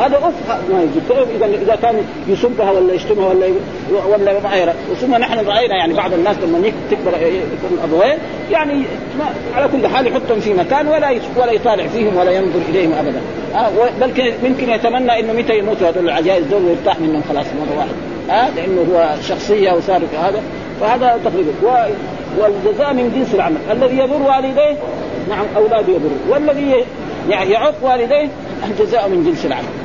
هذا اف ما يجوز. طيب اذا إذا كان يسبها ولا يشتمها ولا ولا ما غيره ثم نحن راينا يعني بعض الناس لما تكبر يكون ابوين يعني على كل حال يحطهم في مكان ولا ولا يطالع فيهم ولا ينظر إليهم ابدا. آه بل ممكن يتمنى إنه متى يموتوا هذول العجائز دول ويرتاح منهم خلاص مرة واحدة. آه لأنه هو شخصية وصار هذا. فهذا تقريبا. والجزاء من جنس العمل. الذي يضر والديه نعم اولاده يضر. والذي يعني يعق والديه الجزاء من جنس العمل.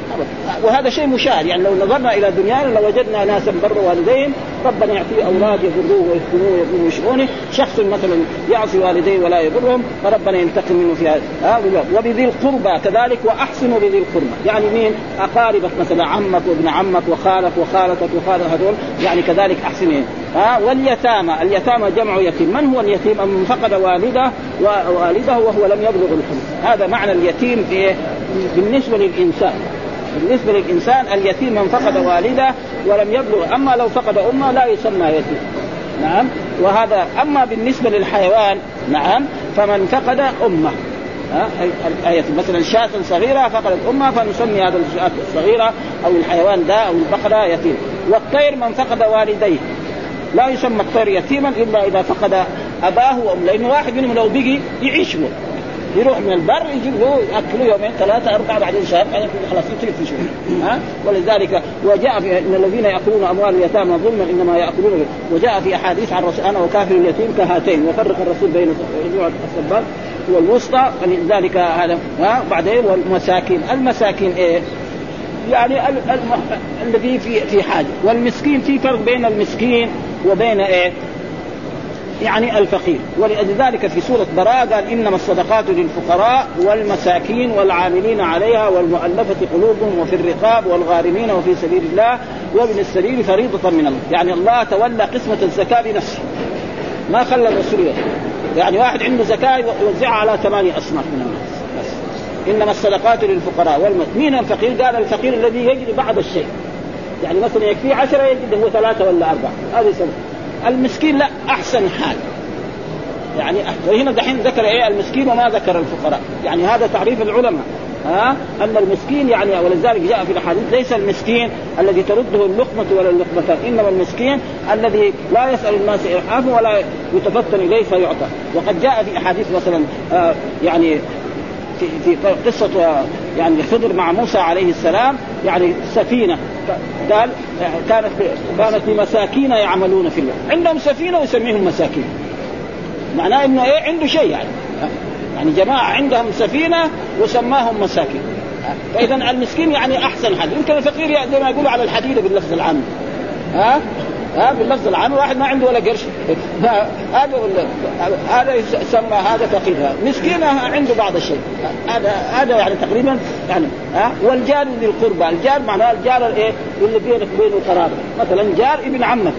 وهذا شيء مشاهد يعني لو نظرنا إلى دنيانا لوجدنا ناسا بر والديهم ربنا يعطيه أولاد يضروه ويفتنوه ويضروه ويشؤونه شخص مثلا يعصي والديه ولا يضرهم فربنا ينتقم منه في هذا. وبذي القربى كذلك واحسنوا بذي القربى. يعني مين؟ أقاربك مثلا عمك وابن عمك وخالك وخالتك وخالك هذول. يعني كذلك احسنوا ها؟ واليتامى. اليتامى جمع يتيم. من هو اليتيم؟ من فقد والده ووالده وهو لم يبلغ الحلم. هذا معنى اليتيم في بالنسبة للإنسان. بالنسبة للإنسان اليتيم من فقد والده ولم يبلغ أما لو فقد أمه لا يسمى يتيم. نعم؟ وهذا أما بالنسبة للحيوان نعم فمن فقد أمه. الآية مثلا شاة صغيرة فقدت أمها فنسمي هذا الشاة الصغيرة أو الحيوان ده أو البقرة يتيم. والطير من فقد والديه. لا يسمى الطير يتيما إلا إذا فقد أباه وأمه. لأن واحد منهم لو بقي يعيش هو. يروح من البر يجيب له يأكله يومين ثلاثة أربعة بعدين شهر بعدين خلاص يترك في شغل ها؟ ولذلك وجاء في إن الذين يأكلون أموال اليتامى ظلما إنما يأكلون وجاء في أحاديث عن الرسول أنا وكافر اليتيم كهاتين وفرق الرسول بين رجوع السباب والوسطى فلذلك هذا ها؟ بعدين والمساكين. المساكين إيه؟ يعني الذي في في حاجة. والمسكين في فرق بين المسكين وبين إيه؟ يعني الفقير. ولذلك في سورة براءة قال إنما الصدقات للفقراء والمساكين والعاملين عليها والمؤلفة قلوبهم وفي الرقاب والغارمين وفي سبيل الله وابن السبيل فريضة من الله. يعني الله تولى قسمة الزكاة بنفسه. ما خلى الرسول يعني واحد عنده زكاة يوزعها على ثمانية أصناف من الناس. بس. إنما الصدقات للفقراء والم... مين الفقير؟ قال الفقير الذي يجد بعض الشيء. يعني مثلا يكفيه عشرة يجد هو ثلاثة ولا أربعة. هذه سنة. المسكين لا أحسن حال. يعني وهنا دحين ذكر إيه المسكين وما ذكر الفقراء. يعني هذا تعريف العلماء. ها؟ أن المسكين يعني ولذلك جاء في الأحاديث ليس المسكين الذي ترده اللقمة ولا اللقمتان إنما المسكين الذي لا يسأل الناس الحافا ولا يتفتن إليه فيعطى. وقد جاء في أحاديث مثلا آه يعني في في قصة يعني خضر مع موسى عليه السلام يعني سفينة. قال كانت كانت لمساكين يعملون في الله عندهم سفينة ويسميهم مساكين. معناه إنه إيه؟ عنده شيء يعني. يعني جماعة عندهم سفينة وسماهم مساكين. فإذا المسكين يعني أحسن حد. يمكن الفقير زي ما يقولوا على الحديده باللفظ العام. ها؟ ها باللفظ العام واحد ما عنده ولا قرش. هذا هذا يسمى هذا فقير مسكين عنده بعض الشيء. هذا هذا يعني تقريبا يعني ها والجار ذي القربى. الجار معناه الجار الايه اللي بينك وبينه قرابة. مثلا جار ابن عمك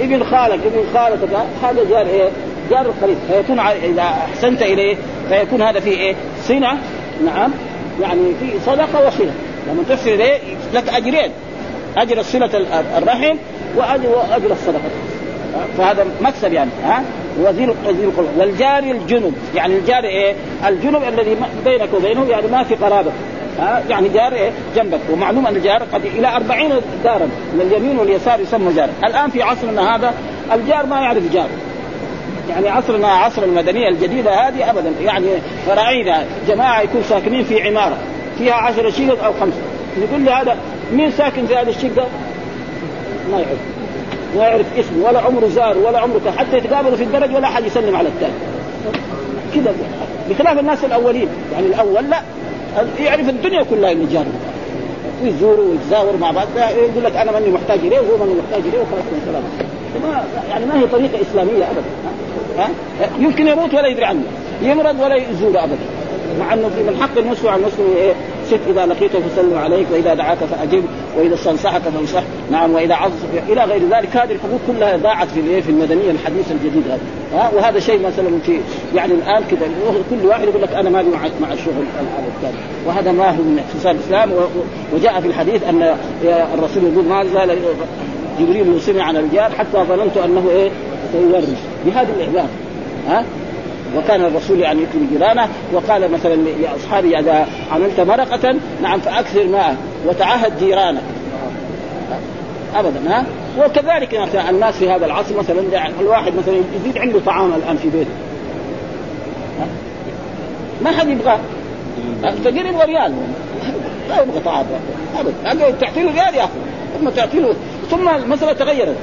ابن خالك ابن خالتك هذا جار إيه؟ جار القريب فيكون إذا أحسنت إليه فيكون هذا فيه إيه؟ صنع نعم. يعني في صدقة وصلة. لما تحسن إليه لك أجرين. أجر صلة الرحم واجر واجر الصدقة. فهذا مكسب يعني ها؟ وزير وزير والجار الجنب يعني الجار إيه؟ الجنب الذي بينك وبينه يعني ما في قرابة. ها؟ يعني جار إيه؟ جنبك. ومعلوم أن الجار قد إلى أربعين دارا. من اليمين واليسار يسمى جار. الآن في عصرنا هذا الجار ما يعرف جار. يعني عصرنا عصر المدنية الجديدة هذه ابدا. يعني راينا جماعة يكون ساكنين في عمارة. فيها عشر شقق أو خمسة. يقول لي هذا مين ساكن في هذا الشقة؟ ما يعرف. ما يعرف اسمه ولا عمره زار ولا عمره حتى يتقابلوا في الدرج ولا أحد يسلم على الثاني كذا. بخلاف الناس الأولين. يعني الأول لا. يعرف الدنيا كلها اللي جاره ويزوروا ويتزاوروا مع بعض. يقول لك أنا ماني محتاج إليه وهو ماني محتاج إليه وخلاص سلام ما يعني ما هي طريقة إسلامية ابدا. ها؟ يمكن يموت ولا يدري عنه. يمرض ولا يزوره ابدا. مع أنه في من حق المسلم على المسلم إيه؟ ست إذا لقيته فسلم عليك وإذا دعاك فأجب وإذا استنصحك فانصح. نعم وإذا عظ إلى غير ذلك هذه الحقوق كلها ضاعت في في المدنية الحديثه الجديده هذه ها؟ وهذا شيء مثلا في يعني الآن كذا كل واحد يقول لك أنا مالي مع مع الشغل الثاني. وهذا ما هو من اقتصاد الإسلام. وجاء في الحديث أن الرسول يقول ما زال جبريل يوصيني عن الرجال حتى ظننت أنه إيه؟ سيورث. بهذه العباره ها؟ وكان الرسول يعني يكرم جيرانه وقال مثلا لأصحابه إذا عملت مرقة نعم فأكثر ماء وتعهد جيرانك. ابدا ها؟ وكذلك مثلا الناس في هذا العصر مثلا الواحد مثلا يزيد عنده طعام الآن في بيته. ما حد يبغاه. فقير يبغى ريال. لا يبغى طعام. ابدا. تعطي له ريال ياخذ ثم تعطي له ثم المسألة تغيرت.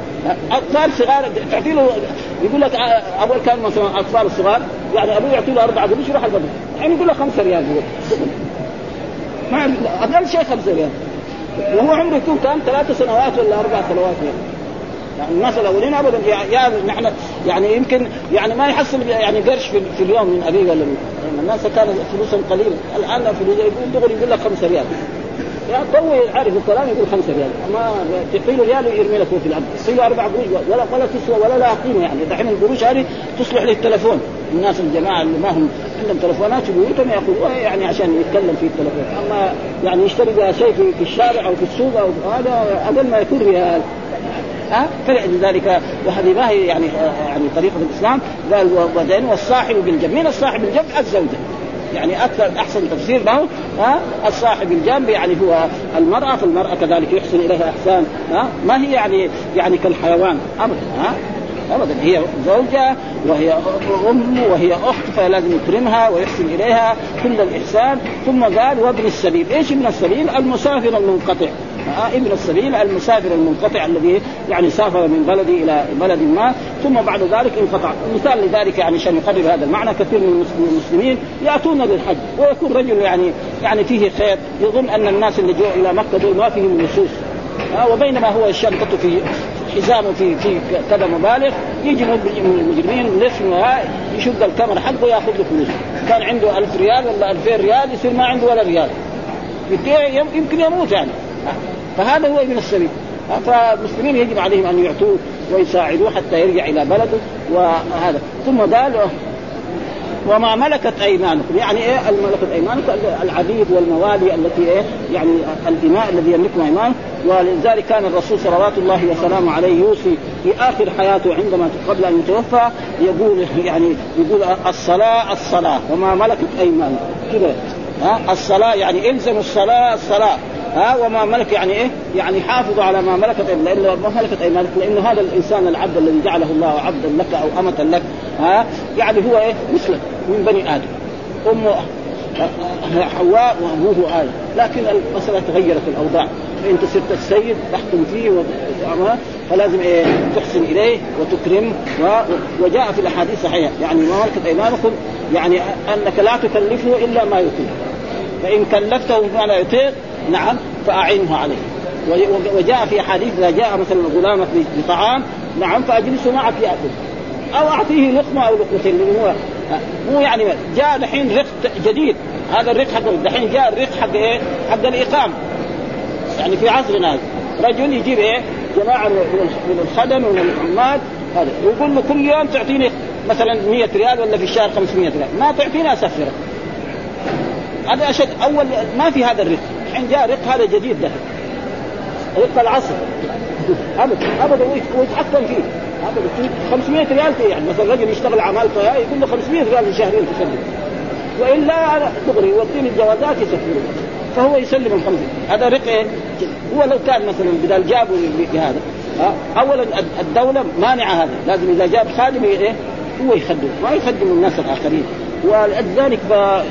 أطفال صغار تعطي له يقول لك أول كان مثلا أطفال الصغار يعني أبوه يعطي له أربعة قروش يروح المدرسة يعني يقول له خمسه ريال ما أقل شيء خمسه ريال. وهو عمره يكون كان ثلاث سنوات ولا أربع سنوات يعني. يعني الناس الاولين ابدا يا نحن يعني يمكن يعني ما يحصل يعني قرش في, في اليوم من ابيه ولا من الناس كانت فلوسهم قليلة. الآن فلوس يقول دغري يقول لك خمسه ريال. يا طوي عارف الكلام يقول خمسة ريال. ما تعطي له ريال ويرمي لك في الأرض. تصير أربع قروش ولا ولا تسوى ولا لها قيمة يعني. دحين القروش هذه تصلح للتلفون الناس الجماعة اللي ما هم عندهم تلفونات في بيوتهم ياخذوها يعني عشان يتكلم في التلفون. أما يعني يشتري بها شيء في, الشارع أو في السوق أو هذا أقل ما يكون ريال. ها؟ أه؟ فلذلك وهذه ما هي يعني يعني طريقة الإسلام. قال والصاحب بالجنب مين الصاحب بالجنب الزوجه يعني أكثر أحسن تفسير له ها؟ الصاحب الجنب يعني هو المرأة فالمرأة كذلك يحسن إليها إحسان ها؟ ما هي يعني يعني كالحيوان ابدا ها؟ ابدا هي زوجة وهي أم وهي أخت فلازم يكرمها ويحسن إليها كل الإحسان. ثم قال وابن السبيل، إيش ابن السبيل؟ المسافر المنقطع. ابن السبيل المسافر المنقطع الذي يعني سافر من بلده إلى بلد ما. ثم بعد ذلك انقطع. مثال لذلك يعني عشان يقرر هذا المعنى. كثير من المسلمين يأتون للحج ويكون رجل يعني يعني فيه خير. يظن أن الناس اللي جاءوا إلى مكة دول ما فيهم نصوص. آه وبينما هو شنطته في حزامه في في كذا مبالغ. يجي من المجرمين لف يشق الكاميرا حقه ياخذ له فلوس. كان عنده ألف ريال ولا 2000 ريال يصير ما عنده ولا ريال. يمكن يموت يعني. فهذا هو ابن السبيل. فالمسلمين يجب عليهم أن يعطوه ويساعدوه حتى يرجع إلى بلده وهذا. ثم قال وما ملكت أيمانكم. يعني إيه ملكت أيمانكم؟ العبيد والموالي التي إيه؟ يعني الاماء الذي يملكهم أيمان. ولذلك كان الرسول صلوات الله وسلامه عليه يوصي في آخر حياته عندما قبل أن يتوفى يقول يعني يقول الصلاة الصلاة. وما ملكت أيمانكم. كذا ها؟ الصلاة يعني إلزموا الصلاة الصلاة. ها وما ملك يعني إيه؟ يعني حافظوا على ما ملكت لأن ما ملكت ايمانكم لأنه هذا الإنسان العبد الذي جعله الله عبدا لك أو أمة لك ها يعني هو إيه؟ مثلك من بني آدم. امه حواء وأبوه آدم لكن المسألة تغيرت الأوضاع. فانت صرت السيد تحكم فيه فلازم إيه؟ تحسن إليه وتكرم وجاء في الأحاديث الصحيحه يعني ما ملكت أيمانكم يعني أنك لا تكلفه إلا ما يطيق فإن كلفته بما لا يطيق نعم فأعينه عليه. وجاء في حديث إذا جاء مثلا غلامك بطعام نعم فاجلسه معك ياكل أو أعطيه لقمة أو لقمتين اللي هو مو يعني جاء دحين رق جديد. هذا الرق حق دحين جاء الرق حق إيه؟ حق الإقامة. يعني في عصرنا هذا. رجل يجيب إيه؟ جماعة من الخدم ومن العمال هذا. ويقول له كل يوم تعطيني مثلا 100 ريال ولا في الشهر 500 ريال. ما تعطيني اسفرك هذا أشد أول ما في هذا الرق الحين جاء رق هذا جديد ده رق العصر. ابدا ابدا ويتحكم فيه. ابدا 500 ريال فيه يعني مثلا رجل يشتغل طيارة يقول له 500 ريال في شهرين تسلم والا دغري يوديني الجوازات يسفروا فهو يسلم ال هذا رق إيه؟ هو لو كان مثلا بدل جابوا بهذا اولا الدولة مانعه هذا. لازم إذا جاب خادم إيه؟ هو يخدم. ما يخدم الناس الآخرين. ولذلك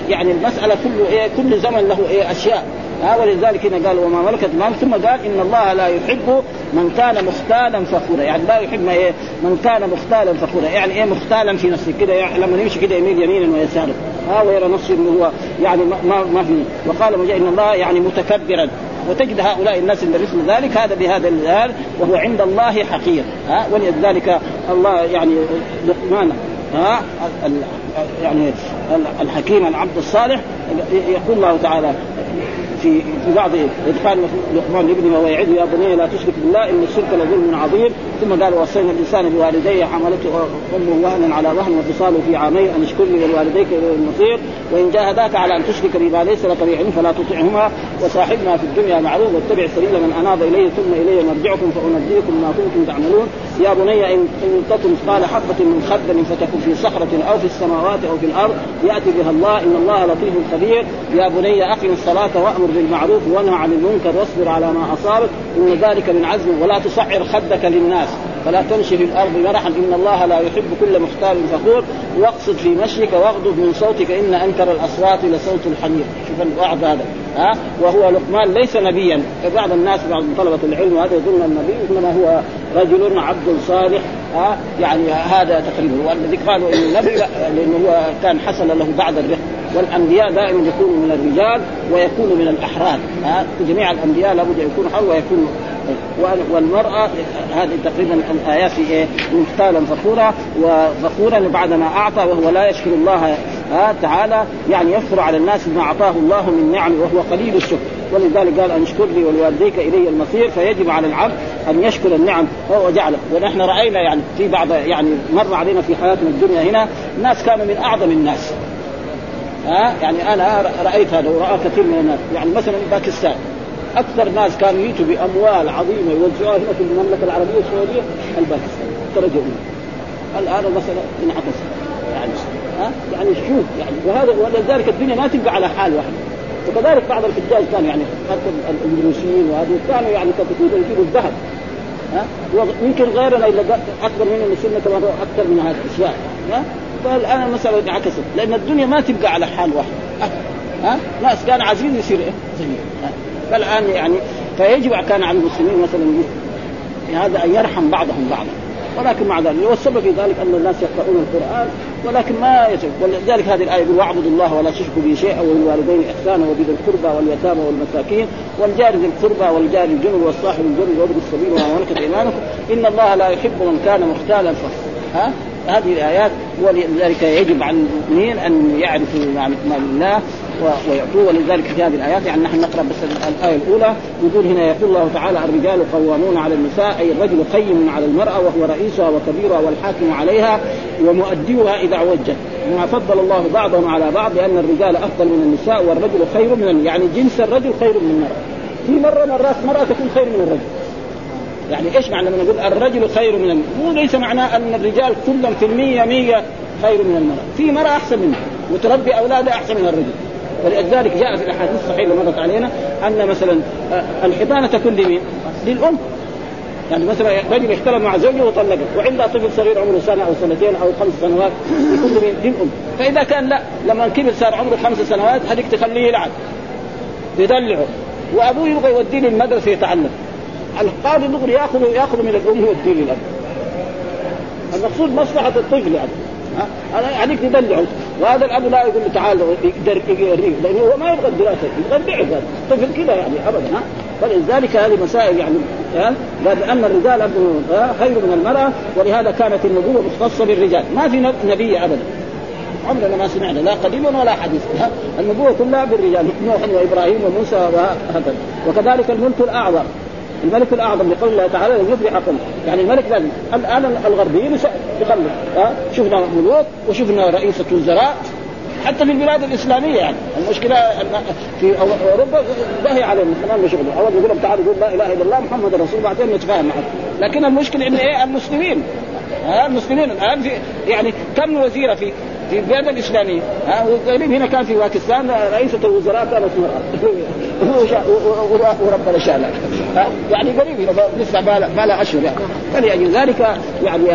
يعني المسألة كله إيه كل زمن له إيه أشياء. ها ولذلك هنا قال وما ملكت مال ثم قال إن الله لا يحب من كان مختالا فخورا. يعني لا يحب ما إيه من كان مختالا فخورا. يعني إيه مختالا في نفسه كده يعني لما يمشي كده يميل يمينا ويسارا. ها ويرى نفسه إنه هو يعني ما ما في. وقال إن الله يعني متكبرا. وتجد هؤلاء الناس اللي مثل ذلك هذا بهذا الهال وهو عند الله حقير. ها ولذلك الله يعني لقمان. ها يعني الحكيم العبد الصالح يقول الله تعالى في في بعض إدخال لقمان لابنه وهو يعد يا بني لا تشرك بالله إن الشرك لظلم عظيم. ثم قال وصينا الإنسان بوالديه حملته أمه وهنا على وهن وفصاله في عامين أن اشكر لي ولوالديك إلى المصير. وإن جاهداك على أن تشرك بما ليس لك به علم فلا تطعهما وصاحبنا في الدنيا معروف واتبع سبيل من أناب إلي ثم إلي مرجعكم فأنبئكم ما كنتم تعملون. يا بني إن تكن مثقال حبة من خردل فتكن في صخرة أو في السماوات أو في الأرض يأتي بها الله إن الله لطيف خبير. يا بني أقم الصلاة وأمر بالمعروف وانهى عن المنكر واصبر على ما أصابك إن ذلك من عزم. ولا تصعر خدك للناس. فلا تمشي في الأرض مرحا. إن الله لا يحب كل مختال فخور. واقصد في مشيك واغضب من صوتك. إن أنكر الأصوات لصوت الحمير. شوف الوعظ هذا. ها؟ وهو لقمان ليس نبيا. بعض الناس بعض طلبة العلم هذا يظن النبي إنما هو رجل عبد صالح. ها؟ يعني هذا تقريبا. والذي قالوا انه نبي لأنه هو كان حصل له بعد الرق والأنبياء دائما يكونوا من الرجال ويكونوا من الأحرار. جميع الأنبياء لابد أن يكونوا حر ويكونوا والمرأة هذه تقريبا الآيات في إيه؟ مختالا فخورا وفخورا بعد ما أعطى وهو لا يشكر الله تعالى يعني يفخر على الناس بما أعطاه الله من نعم وهو قليل الشكر. ولذلك قال أن اشكر لي ولوالديك إلي المصير. فيجب على العبد أن يشكر النعم هو جعله. ونحن رأينا يعني في بعض يعني مر علينا في حياتنا الدنيا هنا ناس كانوا من أعظم الناس. ها؟ يعني أنا رأيت هذا ورأى كثير من الناس. يعني مثلا باكستان أكثر ناس كانوا يجوا بأموال عظيمة يوزعوها هنا في المملكة العربية السعودية الباكستان درجة أولى. الآن مثلا انعكس يعني ها؟ يعني شوف يعني وهذا ولذلك الدنيا ما تبقى على حال واحد وكذلك بعض الحجاج كانوا يعني حتى الإندونيسيين وهذول كانوا يعني كثير يجيبوا الذهب. ها؟ ويمكن غيرنا اذا أكبر منهم السنة كمان أكثر من هذه الأشياء. ها؟ فالان المساله انعكست لأن الدنيا ما تبقى على حال واحد. ها ناس كان عايزين يصير إيه؟ زي فالآن يعني فيجب كان على المسلمين مثلا هذا أن يرحم بعضهم بعضا. ولكن مع ذلك والسبب في ذلك أن الناس يقرؤون القرآن ولكن ما يجب ولذلك هذه الآية يقول واعبدوا الله ولا تشركوا به شيئا وبالوالدين احسانا وبذي القربى واليتامى والمساكين والجار ذي القربى والجار الجنب والصاحب الجنب وابن السبيل وما ملكت أيمانكم إن الله لا يحب من كان مختالا فخورا ها؟ هذه الآيات ولذلك يجب على المؤمنين أن يعرفوا ما لله ويعطوه ولذلك في هذه الآيات يعني نحن نقرأ بس الآية الأولى يقول هنا يقول الله تعالى الرجال قوامون على النساء أي الرجل قيم على المرأة وهو رئيسها وكبيرها والحاكم عليها ومؤديها إذا عوجت. بما فضل الله بعضهم على بعض لأن الرجال أفضل من النساء والرجل خير من يعني جنس الرجل خير من المرأة. في مرة مرات مرأة تكون خير من الرجل. يعني إيش معنى لما نقول الرجل خير من المرأة؟ مو ليس معناه أن الرجال كلهم في المية مية خير من المرأة. في مرأة أحسن منها وتربي اولادها أحسن من الرجل. ولذلك جاء في الأحاديث الصحيحة اللي مرت علينا أن مثلا الحضانه تكون لمين؟ للأم. يعني مثلا رجل اختلف مع زوجه وطلقه وعندها طفل صغير عمره سنة أو سنتين أو خمس سنوات يكون لمين؟ للأم. فإذا كان لا لما كبر صار عمره خمس سنوات هذيك تخليه يلعب يدلعه. وأبوه يبغى يوديه للمدرسة يتعلم. القاضي دغري ياخذ ياخذ من الام ويوديه للاب المقصود مصلحة الطفل يعني. أنا عليك تدلعه وهذا الأب لا يقول له تعال يقدر يوريك لأنه هو ما يبغى الدراسة. يبغى هذا الطفل كذا يعني ابدا ها؟ فلذلك هذه مسائل يعني قال لأن الرجال خير من المرأة ولهذا كانت النبوة مختصة بالرجال. ما في نبي ابدا. عمرنا ما سمعنا لا قديما ولا حديثا النبوة كلها بالرجال نوح وإبراهيم وموسى وهكذا. وكذلك الملك الأعظم. الملك الأعظم لقول الله تعالى قوم يعني الملك لازم الآن الغربيين يخلوا ها؟ شفنا ملوك وشفنا رئيسة وزراء حتى في البلاد الإسلامية يعني. المشكلة في أوروبا بهي عليهم. كمان شغله اول يقول لهم تعالوا لا إله إلا الله محمد رسول بعدين نتفاهم معه. لكن المشكلة إن إيه؟ المسلمين. ها؟ المسلمين. الآن في يعني كم وزيرة في في البلاد الإسلامية؟ ها؟ هنا كان في باكستان رئيسة الوزراء كانت وربنا شاء يعني قريب لسه ما لها أشهر يعني. فلأجل ذلك يعني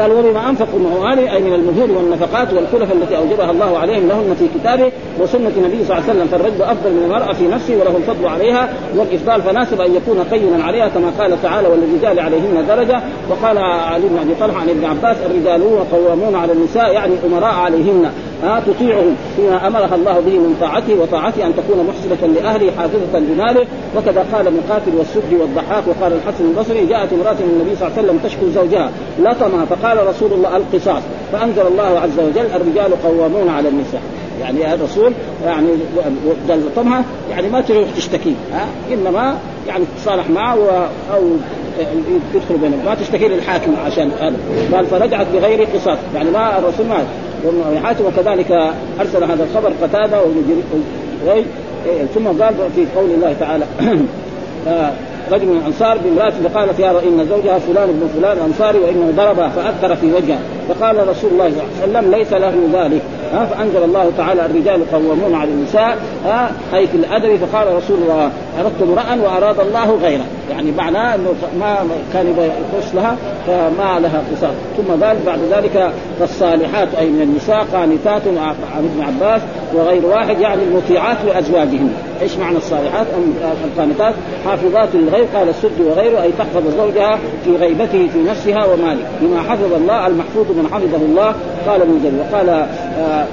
قال وبما انفقوا من أي من المهور والنفقات والكلف التي أوجبها الله عليهم لهن في كتابه وسنة النبي صلى الله عليه وسلم فالرجل أفضل من المرأة في نفسه وله الفضل عليها والإفضال فناسب أن يكون قيما عليها كما قال تعالى وللرجال عليهن درجة. وقال علي بن أبي طلحة عن ابن عباس الرجال قوامون على النساء يعني أمراء عليهن. ها تطيعهم فيما أمرها الله به من طاعته وطاعته أن تكون محسنه لأهله حافظة لماله. وكذا قال ابن قاتل والسدي والضحاك وقال الحسن البصري جاءت امرأة من النبي صلى الله عليه وسلم تشكو زوجها لطمها فقال رسول الله القصاص. فأنزل الله عز وجل الرجال قوامون على النساء. يعني الرسول يعني لطمها يعني ما تروح تشتكي ها؟ إنما يعني تتصالح معه أو يدخل بينهم ما تشتكي للحاكم عشان هذا. قال فرجعت بغير قصاص. يعني ما الرسول ما وابن حاتم وكذلك أرسل هذا الخبر قتادة ثم قال في قول الله تعالى [CLEARS THROAT] آه، رجل من الأنصار بامرأة فقالت يا إن زوجها فلان ابن فلان أنصاري وإنه ضربها فاثر في وجهها فقال رسول الله صلى الله عليه وسلم ليس له ذلك. ها فأنزل الله تعالى الرجال قوامون على النساء ها أي في الأدب فقال رسول الله أردت امرا وأراد الله غيره. يعني معناه إنه ما كان يخش لها فما لها قصاص ثم قال بعد ذلك فالصالحات أي من النساء قانتات عن ابن عباس وغير واحد يعني المطيعات لأزواجهن. إيش معنى الصالحات؟ القانتات حافظات للغيب؟ قال السد وغيره أي تحفظ زوجها في غيبته في نفسها وماله بما حفظ الله المحفوظ من حفظه الله. قال ابن جل وقال آه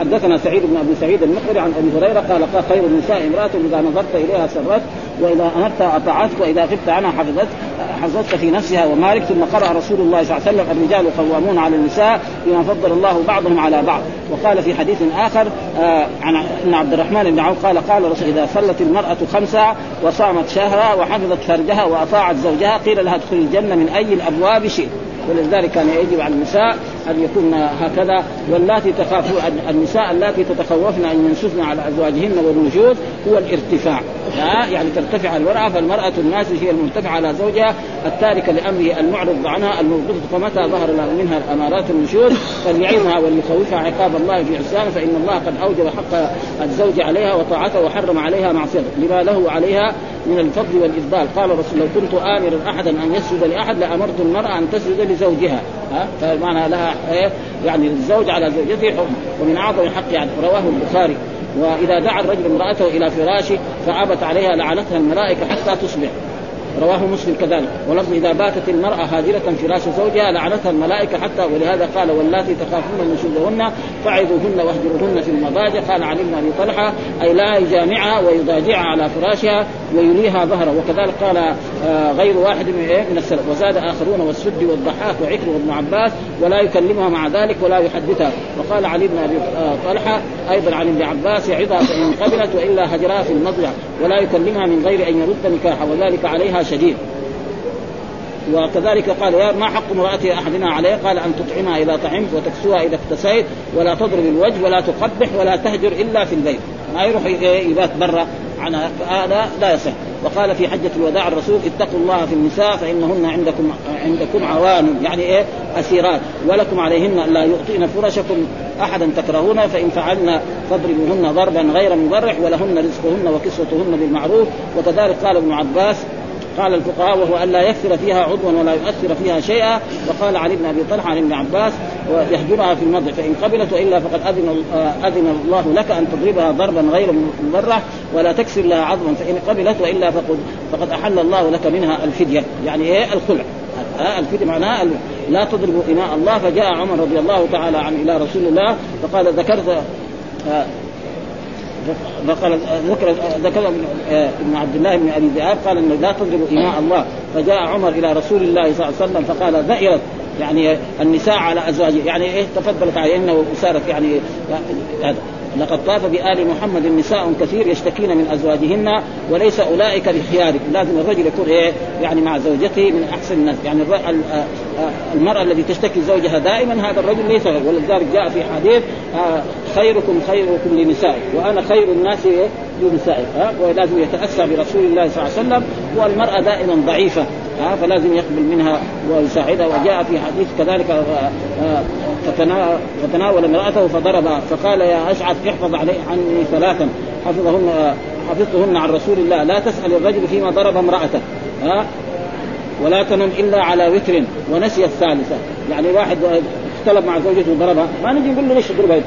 حدثنا سعيد بن أبي سعيد المقبري عن أبي هريرة قال قال خير النساء امرأة إذا نظرت إليها سرت وإذا امرت اطاعتك وإذا غبت عنها حفظت. حفظتك في نفسها ومالك ثم قرأ رسول الله صلى الله عليه وسلم الرجال قوامون على النساء بما فضل الله بعضهم على بعض. وقال في حديث آخر آه عن إن عبد الرحمن بن عوف قال قال رسول إذا صلت المرأة خمسه وصامت شهرها وحفظت فرجها وأطاعت زوجها قيل لها ادخل الجنة من أي الأبواب شئت. ولذلك كان يجب على النساء أن يكون هكذا واللاتي تخافون النساء اللاتي تتخوفن أن ينسفن على أزواجهن والوجود هو الارتفاع. يعني ترتفع المراه فالمرأة الناس هي المرتفعة على زوجها التاركة لأمره المعرض عنها المغضب فمتى ظهر منها الأمارات النشوز فليعظها وليخوفها عقاب الله في عصيانة فإن الله قد أوجب حق الزوج عليها وطاعته وحرم عليها معصيته. لما له عليها من الفضل والإفضال. قال الرسول لو كنت آمرا أحدا أن يسجد لأحد لأمرت المرأة أن تسجد لزوجها. ها؟ فمعنى لها إيه؟ يعني الزوج على زوجته حكم ومن أعظم حق يعني رواه البخاري. وإذا دعا الرجل امرأته إلى فراشه فأبت عليها لعنتها الملائكة حتى تصبح. رواه مسلم كذلك. ولفظ إذا باتت المرأة هاجرة فراش زوجها لعنتها الملائكة حتى ولهذا قال واللاتي تخافون نشوزهن فعظوهن واهجروهن في المضاجع. قال علي بن أبي طلحة أي لا يجامعها ويضاجعها على فراشها ويليها ظهره وكذلك قال آه غير واحد من إيه؟ من السلف. وزاد آخرون والسد والضحاك وعكر وابن عباس ولا يكلمها مع ذلك ولا يحدثها. وقال علي بن أبي آه، طلحة أيضا عن ابن عباس يعظها فان قبلت وإلا هجرها في المضجع. ولا يكلمها من غير أن يرد نكاحها. وذلك عليها شديد. وكذلك قال ما حق امرأة أحدنا عليه؟ قال أن تطعمها إذا طعمت وتكسوها إذا اكتسيت ولا تضرب الوجه ولا تقبح ولا تهجر إلا في البيت. ما يروح يبات برا عن هذا لا يصح. وقال في حجة الوداع الرسول اتقوا الله في النساء فإنهن عندكم عندكم عوان يعني إيه؟ أسيرات. ولكم عليهن لا يؤتين فرشكم أحدا تكرهون فإن فعلن فاضربوهن ضربا غير مبرح ولهن رزقهن وكسوتهن بالمعروف. وكذلك قال ابن عباس قال الفقهاء وهو أن لا يكثر فيها عضوا ولا يؤثر فيها شيئا. وقال علي بن أبي طلحة عن ابن عباس ويهجرها في المضع فإن قبلت والا فقد أذن أذن الله لك أن تضربها ضربا غير مبرح ولا تكسر لها عظما فإن قبلت وإلا فقد فقد أحل الله لك منها الفدية. يعني إيه؟ الخلع. الفدية معناها لا تضربوا إماء الله. فجاء عمر رضي الله تعالى عنه إلى رسول الله فقال ذكرت فقال ذكر ذكر ابن عبد الله بن أبي ذئاب قال إنه لا تضرب إماء الله. فجاء عمر إلى رسول الله صلى الله عليه وسلم فقال ذئرت. يعني النساء على ازواجه يعني إيه؟ تفضلت عليهن وصارت يعني هذا. لقد طاف بآل محمد نساء كثير يشتكين من أزواجهن وليس أولئك بخيارك. لازم الرجل يكون إيه؟ يعني مع زوجته من أحسن الناس. يعني المرأة التي تشتكي زوجها دائما هذا الرجل ليس ولذلك جاء في حديث خيركم خيركم لنسائك وأنا خير الناس لنسائك ولازم يتأسى برسول الله صلى الله عليه وسلم. والمرأة دائما ضعيفة. ها فلازم يقبل منها ويساعدها. وجاء في حديث كذلك فتناول امرأته فضربها فقال يا أشعث احفظ علي عني ثلاثا. حفظهن حفظتهن عن رسول الله. لا تسأل الرجل فيما ضرب امرأته. ها؟ ولا تنم إلا على وتر ونسي الثالثة. يعني واحد اختلف مع زوجته وضربها. ما نجي نقول له ليش تضربها أنت؟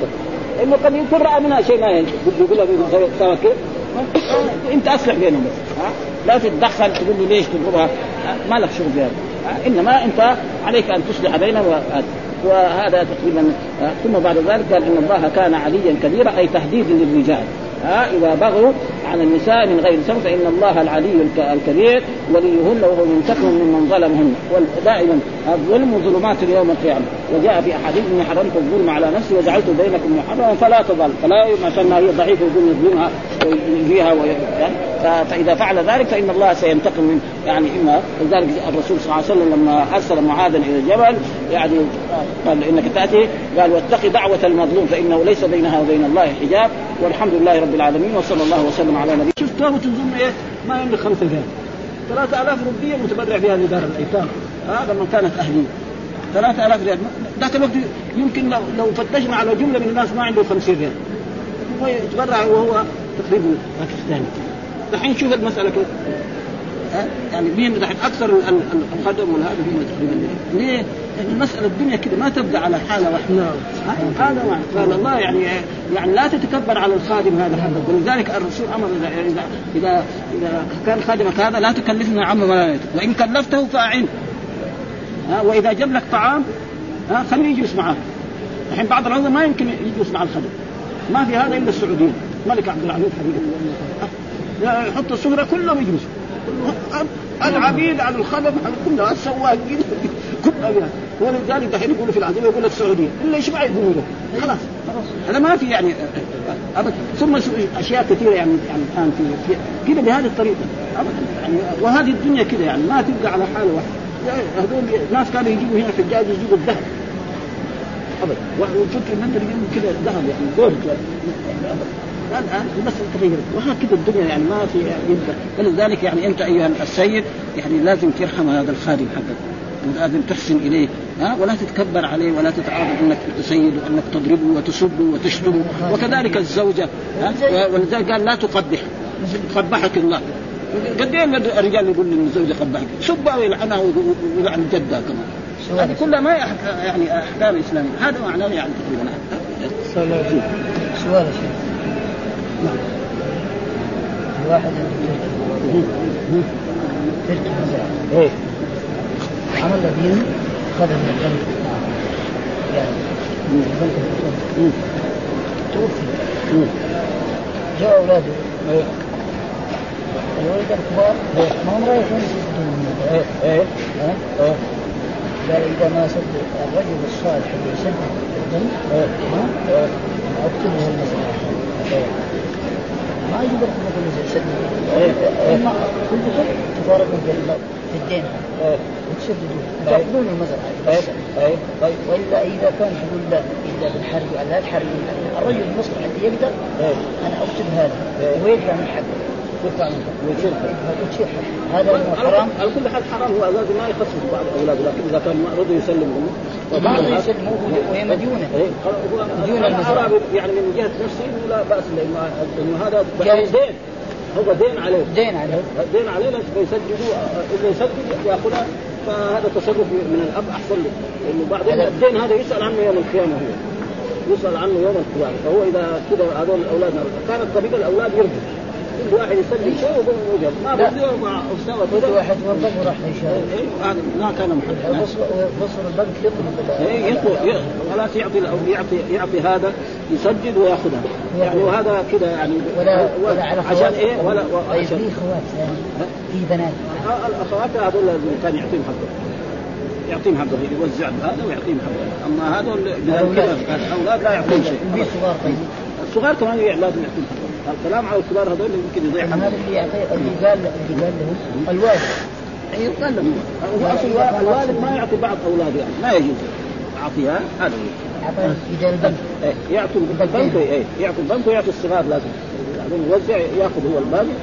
انه قد يكون راى منها شيء ما يقول له سوى كيف؟ أنت أصلح بينهم بس. ها؟ لا تتدخل تقول له ليش تضربها. ما لك شغل بهذا إنما أنت عليك أن تصلح بينهم وهذا تقريبا ثم بعد ذلك قال إن الله كان عليا كبيرا أي تهديد للرجال. ها إذا بغوا على النساء من غير سبب فإن الله العلي الكبير وليهن وهو منتقم ممن ظلمهن. ودائما الظلم ظلمات يوم القيامة. وجاء في أحاديث إني حرمت الظلم على نفسي وجعلت بينكم محرما فلا تظلم فلا عشان هي ضعيفه يقوم يظلمها ويجيها فإذا فعل ذلك فإن الله سينتقم من يعني إما لذلك الرسول صلى الله عليه وسلم لما أرسل معاذا إلى الجبل يعني قال إنك تأتي قال واتقي دعوة المظلوم فإنه ليس بينها وبين الله حجاب والحمد لله رب العالمين وصلى الله وسلم على نبينا شوف تابوت الظلم إيه؟ ما يملك 5000 3000 روبيه متبرع بها لدار الأيتام. هذا من كانت أهلية. 3000 ريال. ذاك الوقت يمكن لو, لو فتشنا على جملة من الناس ما عنده 50 ريال. هو يتبرع وهو تقريبا باكستاني دحين شوف المسألة كيف يعني مين دحين؟ أكثر الخدم والهذا هم تقريبا ليه؟ لأن المسألة الدنيا كذا ما تبدا على حالة واحدة. نعم. هذا قال الله يعني يعني لا تتكبر على الخادم هذا حقك. ولذلك الرسول أمر اذا اذا اذا كان خادمك هذا لا تكلفنا عما ولا وإن كلفته فاعنه ها وإذا جاب لك طعام ها خليه يجلس معاه الحين بعض العلماء ما يمكن يجلس مع الخدم ما في هذا إلا السعوديين. الملك عبد العزيز حقيقه يحط السفره كلهم يجلسوا العبيد على الخدم كلها السواقين. كلها [LAUGHS] ولذلك دحين يقولوا في العزيمة يقول السعودية. إلا إيش ما يقولوا له؟ خلاص. هذا ما في يعني ابدا. ثم أشياء كثيرة يعني يعني الآن في كذا بهذه الطريقة. ابدا. يعني وهذه الدنيا كذا يعني ما تبقى على حاله واحدة هذول ناس كانوا يجيبوا هنا في الحجاج يجيبوا الذهب. ابدا وفكر ان انت كذا ذهب يعني جولد الان المساله تغيرت وهكذا الدنيا يعني ما في يبدا ولذلك يعني أنت أيها السيد يعني لازم ترحم هذا الخادم حقك. ولازم تحسن إليه. ها؟ ولا تتكبر عليه ولا تتعاظم إنك تسيد وإنك تضربه وتسبه وتشتمه. وكذلك الزوجة. ها؟ ولذلك قال لا تقبح. قبحك الله. قد إيه الرجال يقول للزوجه قبحك سبها ويلعنها ويلعن جدها كمان. هذه كلها ما يعني أحكام إسلامية. هذا معناه يعني تقريبا. سؤال نعم تركي مزرعة إيه. عمل دين خدم من البنك يعني البنك توفي. جاء أولاده. الولد الكبار ما هم رايحين يسدون إيه إيه إيه قال اذا ما سد الرجل الصالح اللي يسدد البنك إيه اكتبه المزرعه ما يقدر مثلا زي سد كل شيء تفارقوا في الدين وتسددوه تاخذون المزرعه طيب والا اذا كان تقول لا الا بالحرب لا تحرق الرجل المصلح اللي يقدر أنا أكتب هذا. ويدفع من حقه هذا حرام. على كل حال حرام. هو لازم ما يخصص بعض أولاده لكن إذا كان رضوا يسلمهم. بعض يسلموا وهي مديونة. مديونة المزرعة. يعني من جهة نفسه لا بأس لأنه هذا دين. هو دين عليه. دين عليه. دين عليه فيسددوا إذا يسدد يأخذها فهذا تصرف من الأب أحسن له. لأنه بعدين الدين هذا يسأل عنه يوم القيامة هو. يسأل عنه يوم القيامة. فهو إذا كذا هذول الاولاد كانت طريق الأولاد يرجع كل واحد يسلم شيء ويقوم وجه ما بدي مع أستاذ كل واحد وظف وراح يشارك هذا ما كان محدد بصر البنك يطلب إيه يطلب خلاص يعطي يعطي يعطي هذا يسجل وياخذها يعني وهذا كذا يعني. ولا ولا على عشان إيه؟ ولا طيب في خوات في بنات. الأخوات هذول كان يعطيهم حقه. يعطيهم حقه يوزع هذا ويعطيهم حقه. أما هذول الأولاد. لا يعطيهم شيء. في صغار طيب. الصغار كمان لازم يعطيهم حقه. الكلام على الكبار هذول يمكن يضيع هذا اللي قال اللي قال له الوالد. أي قال له هو أصل الوالد ما يعطي بعض اولاده يعني. ما يجوز. أعطيها هذا البنك يعطي البنك يعطي البنك ويعطي الصغار لازم. بعدين يوزع يأخذ هو الباقي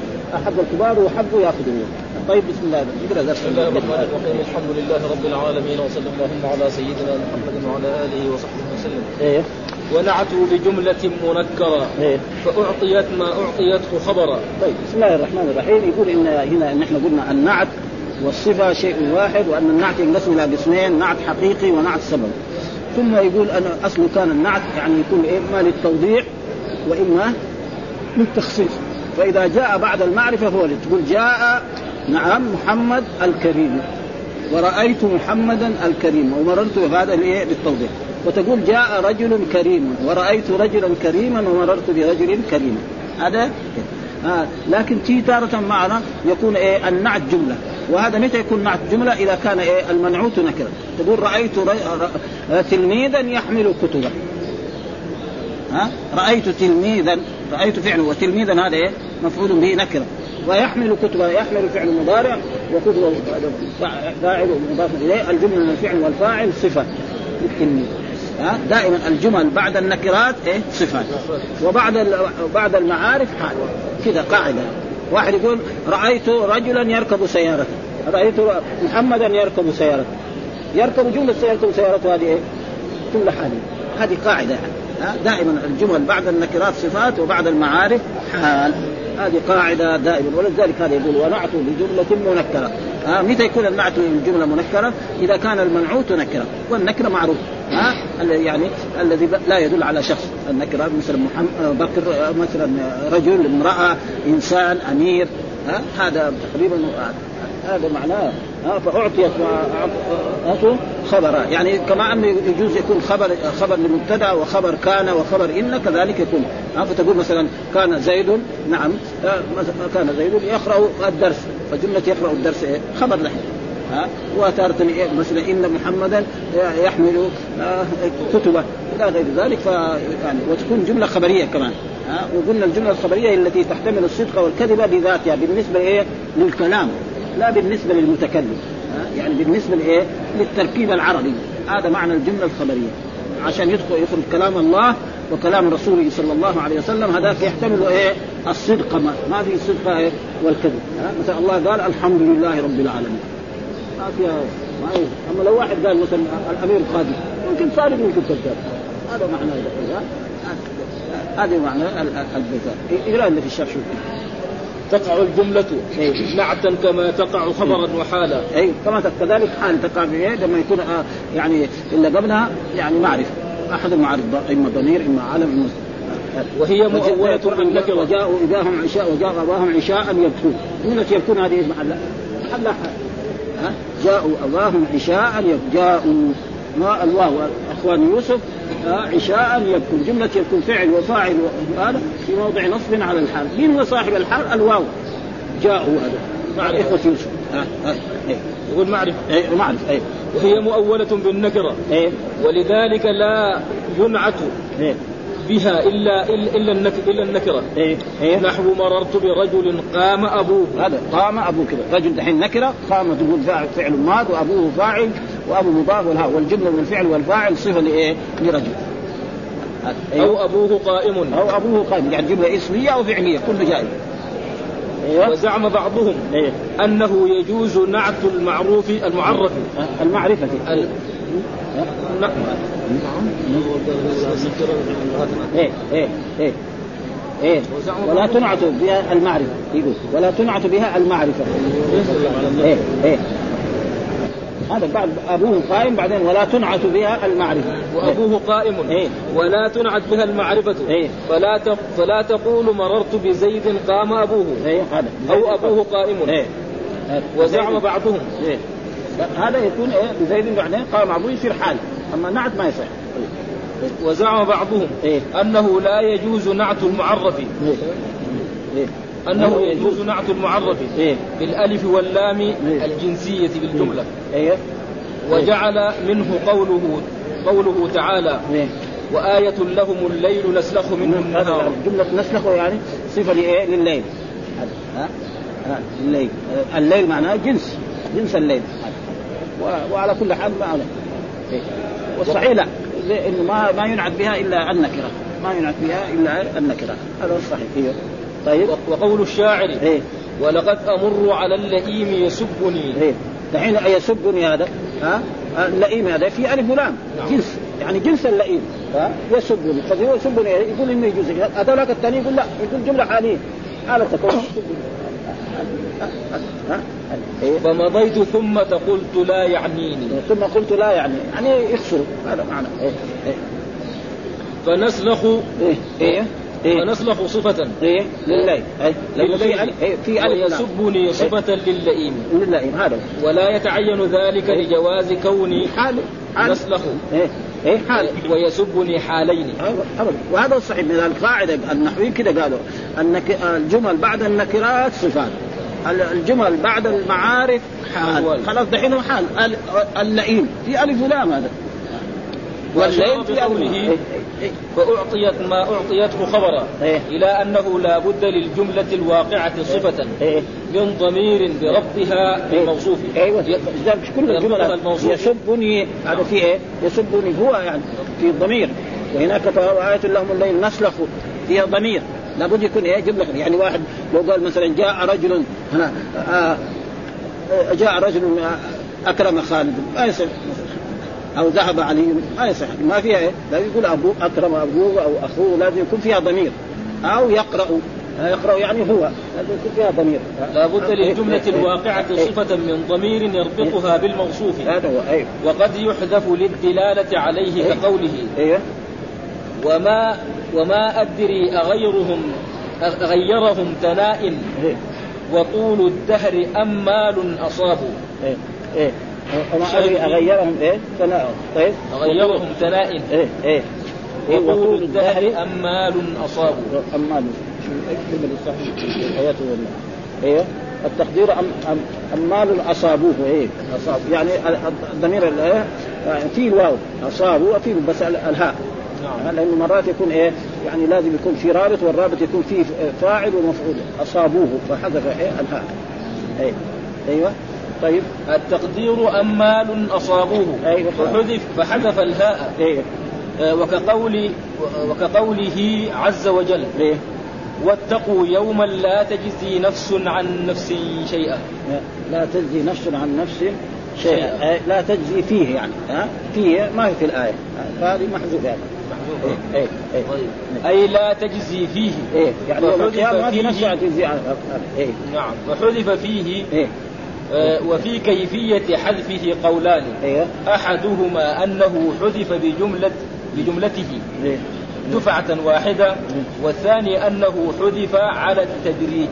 حق الكبار وحقه يأخذ هو. طيب بسم الله. اقرا بسم الله الرحمن الرحيم. الحمد لله رب العالمين وصلى اللهم على سيدنا محمد وعلى آله وصحبه وسلم. إيه. ونعته بجملة منكرة. إيه؟ فأعطيت ما أعطيته خبرا. طيب بسم الله الرحمن الرحيم. يقول إن هنا نحن قلنا النعت والصفة شيء واحد وأن النعت ينقسم إلى قسمين نعت حقيقي ونعت سبب. ثم يقول أنا اصله كان النعت يعني يكون إما للتوضيح وإما للتخصيص. فإذا جاء بعد المعرفة هو تقول جاء نعم محمد الكريم. ورأيت محمدا الكريم ومررت بهذا للتوضيح. وتقول جاء رجل كريم ورأيت رجلا كريما ومررت برجل كريم. هذا آه لكن تي تارة معنا يكون إيه؟ النعت جملة. وهذا متى يكون نعت جملة؟ إذا كان إيه؟ المنعوت نكرة. تقول رأيت ر... ر... تلميذا يحمل كتبا ها؟ رأيت تلميذا رأيت فعل وتلميذا هذا إيه؟ مفعول به نكرة. ويحمل كتبا يحمل فعل مضارع وكتب فاعل مضاف إليه. الجملة من الفعل والفاعل صفة. للتلميذ دائما الجمل بعد النكرات إيه؟ صفات. وبعد بعد المعارف حال. كذا قاعدة. واحد يقول رأيت رجلا يركب سيارته رأيت محمدا يركب سيارته يركب جمله يركب سيارته هذه إيه؟ جمله حاليه هذه قاعدة. يعني. دائما الجمل بعد النكرات صفات وبعد المعارف حال. هذه قاعدة دائما ولذلك هذا يقول ونعت بجملة منكرة. ها متى يكون النعت الجملة منكرة؟ إذا كان المنعوت نكرة. والنكرة معروف ها يعني الذي لا يدل على شخص. النكرة مثلا محمد بكر مثلا رجل امرأة إنسان أمير ها هذا تقريبا هذا معناه فاعطيت اعطوا خبرا. يعني كما انه يجوز يكون خبر خبر لمبتدا وخبر كان وخبر إن كذلك يكون. ها فتقول مثلا كان زيد نعم. كان زيد يقرأ الدرس. فجملة يقرأ الدرس إيه؟ خبر له ها وتارة مثلا إن محمدا يحمل كتبه. إلى غير ذلك ف يعني وتكون جملة خبرية كمان. ها وقلنا الجملة الخبرية التي تحتمل الصدق والكذب بذاتها بالنسبة إيه؟ للكلام. لا بالنسبة للمتكلم يعني بالنسبة لايه؟ للتركيب العربي. هذا معنى الجملة الخبرية. عشان يدخل يخرج كلام الله وكلام رسوله صلى الله عليه وسلم هذاك يحتمل إيه؟ الصدق. ما, ما في الصدق إيه؟ والكذب مثلا الله قال الحمد لله رب العالمين. ما فيها ما هي. أما لو واحد قال مثلا الأمير القادم ممكن صادق ممكن كذاب. هذا معنى هذا معنى البيت اقرا اللي في الشرح شوف تقع الجملة نعتا كما تقع خبرا وحالا اي كما كذلك حال تقع في لما يكون آه يعني الا قبلها يعني معرفة احد المعارف اما ضمير اما علم اما وهي مؤولة بالنكرة وجاءوا إباهم عشاء وجاء أباهم عشاء يبكون جملة يبكون هذه محل محل ها جاءوا أباهم عشاء جاءوا الواو أخوان يوسف عشاء يبكون جملة يكون فعل وفاعل وهذا في موضع نصب على الحال مين هو صاحب الحال الواو. جاءوا هذا. مع إخوة يوسف. يقول معرفة. إيه معرفة إيه. وهي مؤولة بالنكرة. إيه. ولذلك لا ينعت إيه. بها الا الا النكره إلا النكرة. إيه إيه. نحو مررت برجل قام أبوه. هذا قام أبوه كذا. رجل دحين نكرة قام تقول فاعل فعل ماض وأبوه فاعل. وابو مضاف والها والجمله من الفعل والفاعل صفة لإيه؟ لرجل. أيوه. أو أبوه قائم. أو أبوه قائم. يعني جمله اسمية أو فعلية كله جائز. أيوه. وزعم بعضهم أيوه. أنه يجوز نعت المعروف المعرف. المعرفة. ال... نعم إيه إيه إيه. إيه. ولا تنعت بها المعرفة يقول. ولا تنعت بها المعرفة. إيه إيه. هذا بعد أبوه قائم بعدين ولا تنعت بها المعرفة وأبوه قائم إيه؟ ولا تنعت بها المعرفة إيه؟ فلا. فلا تقول مررت بزيد قام أبوه إيه هذا أو أبوه قائم إيه وزعم بعضهم إيه هذا يكون إيه بزيد بعدين قام أبوه يصير حال أما نعت ما يصح وزعم بعضهم إيه؟ أنه لا يجوز نعت المعرف إيه؟ إيه؟ أنه يجوز نعت المعرف إيه؟ بالألف واللام إيه؟ الجنسية بالجمله إيه وجعل منه قوله قوله تعالى إيه؟ وآية لهم الليل نسلخ منه النهار جملة نسلخ يعني صفة لإيه؟ لليل ها؟ ها؟ الليل الليل معناه جنس جنس الليل وعلى كل حال ما إيه؟ والصحيح لا انه ما ما ينعت بها إلا النكرة ما ينعت بها إلا النكرة هذا الصحيح إيه؟ طيب. وقول الشاعر إيه. ولقد أمر على اللئيم يسبني. إيه. دحين يسبني هذا؟ ها؟ اللئيم هذا في ألف ولام. نعم. جنس. يعني جنس اللئيم. ها؟ يسبني. فهو يسبني؟ يقول إنه يجوز. هذولاك الثاني يقول لا. يقول جملة حالية. حالة تكون. إيه؟ فمضيت ثم قلت لا يعنيني. ثم قلت لا يعني. يعني يخسر هذا معنى. إيه؟ إيه؟ فنسلخ إيه؟ إيه؟ إيه؟ فنسلخ صفة. إيه؟ لله. إيه؟ في ألف إيه؟ في ألف لام. ويسبني صفة للئيم. لله هذا. ولا يتعين ذلك إيه. لجواز كوني حال نسلخ إيه؟ إيه؟ حال. ويسبني حالين. ابدا وهذا الصحيح من القاعدة النحويين كده قالوا. النك... الجمل بعد النكرات صفات. ال- الجمل بعد المعارف حال. خلاص دحين حال. ال- اللئيم. في ألف ولام هذا. والليل في بقوله إيه، إيه، إيه. فأعطيت ما أعطيته خبرا إيه. إلى أنه لا بد للجملة الواقعة صفة إيه. من ضمير بربطها بالموصوف أيوه. كل الجمل الموصوف. يسبني هذا في إيه؟ يسبني هو يعني في الضمير وهناك آية لهم الليل نسلخ فيها ضمير. لابد يكون إيه؟ جملة يعني واحد لو قال مثلا جاء رجل هنا آه آه، جاء رجل آه، أكرم خالد. ما يصح أو ذهب علي ما يصح ما فيها إيه؟ لا يقول أبوه أكرم أبوه أو أخوه لازم يكون فيها ضمير. أو يقرأ يقرأ يعني هو لازم يكون فيها ضمير. لا بد للجملة إيه، إيه، الواقعة إيه. صفة من ضمير يربطها بالموصوف. هذا هو أيوه. وقد يحذف للدلالة عليه إيه. كقوله. أيوه. وما وما أدري أغيرهم أغيرهم ثناء إيه. وطول الدهر أم مال أصابوا إيه. إيه. وما ادري أغيرهم إيه ثناء طيب. أغيرهم ثناء إيه إيه. إيه وطول الدهر أم مال أصابوا أمال اكتب الصحيح. حياته ولا إيه؟ التقدير أم أم أمال أصابوه إيه. أصاب يعني الضمير ال- إيه؟ في الواو أصابوا وفي بس ال- الهاء. نعم. لأنه مرات يكون إيه؟ يعني لازم يكون في رابط والرابط يكون فيه فاعل ومفعول. أصابوه فحذف إيه؟ الهاء. إيه. أيوه. طيب. التقدير أم مال أصابوه؟ أيوة. فحذف فحذف الهاء. إيه آه، وكقول وكقوله عز وجل. إيه واتقوا يوما لا تجزي نفس عن نفس شيئا. لا تجزي نفس عن نفس شيئا. أي لا تجزي فيه يعني. ها؟ فيه ما هي في الآية. فهذه محذوفة يعني. إيه إيه طيب. أي لا تجزي فيه. إيه يعني يوم وحذف القيامة ما في فيه- نفس تجزي عن إيه نعم. وحذف فيه. آه، وفي كيفية حذفه قولان. إيه أحدهما أنه حذف بجملة بجملته إيه. دفعة واحدة والثاني أنه حذف على التدريج.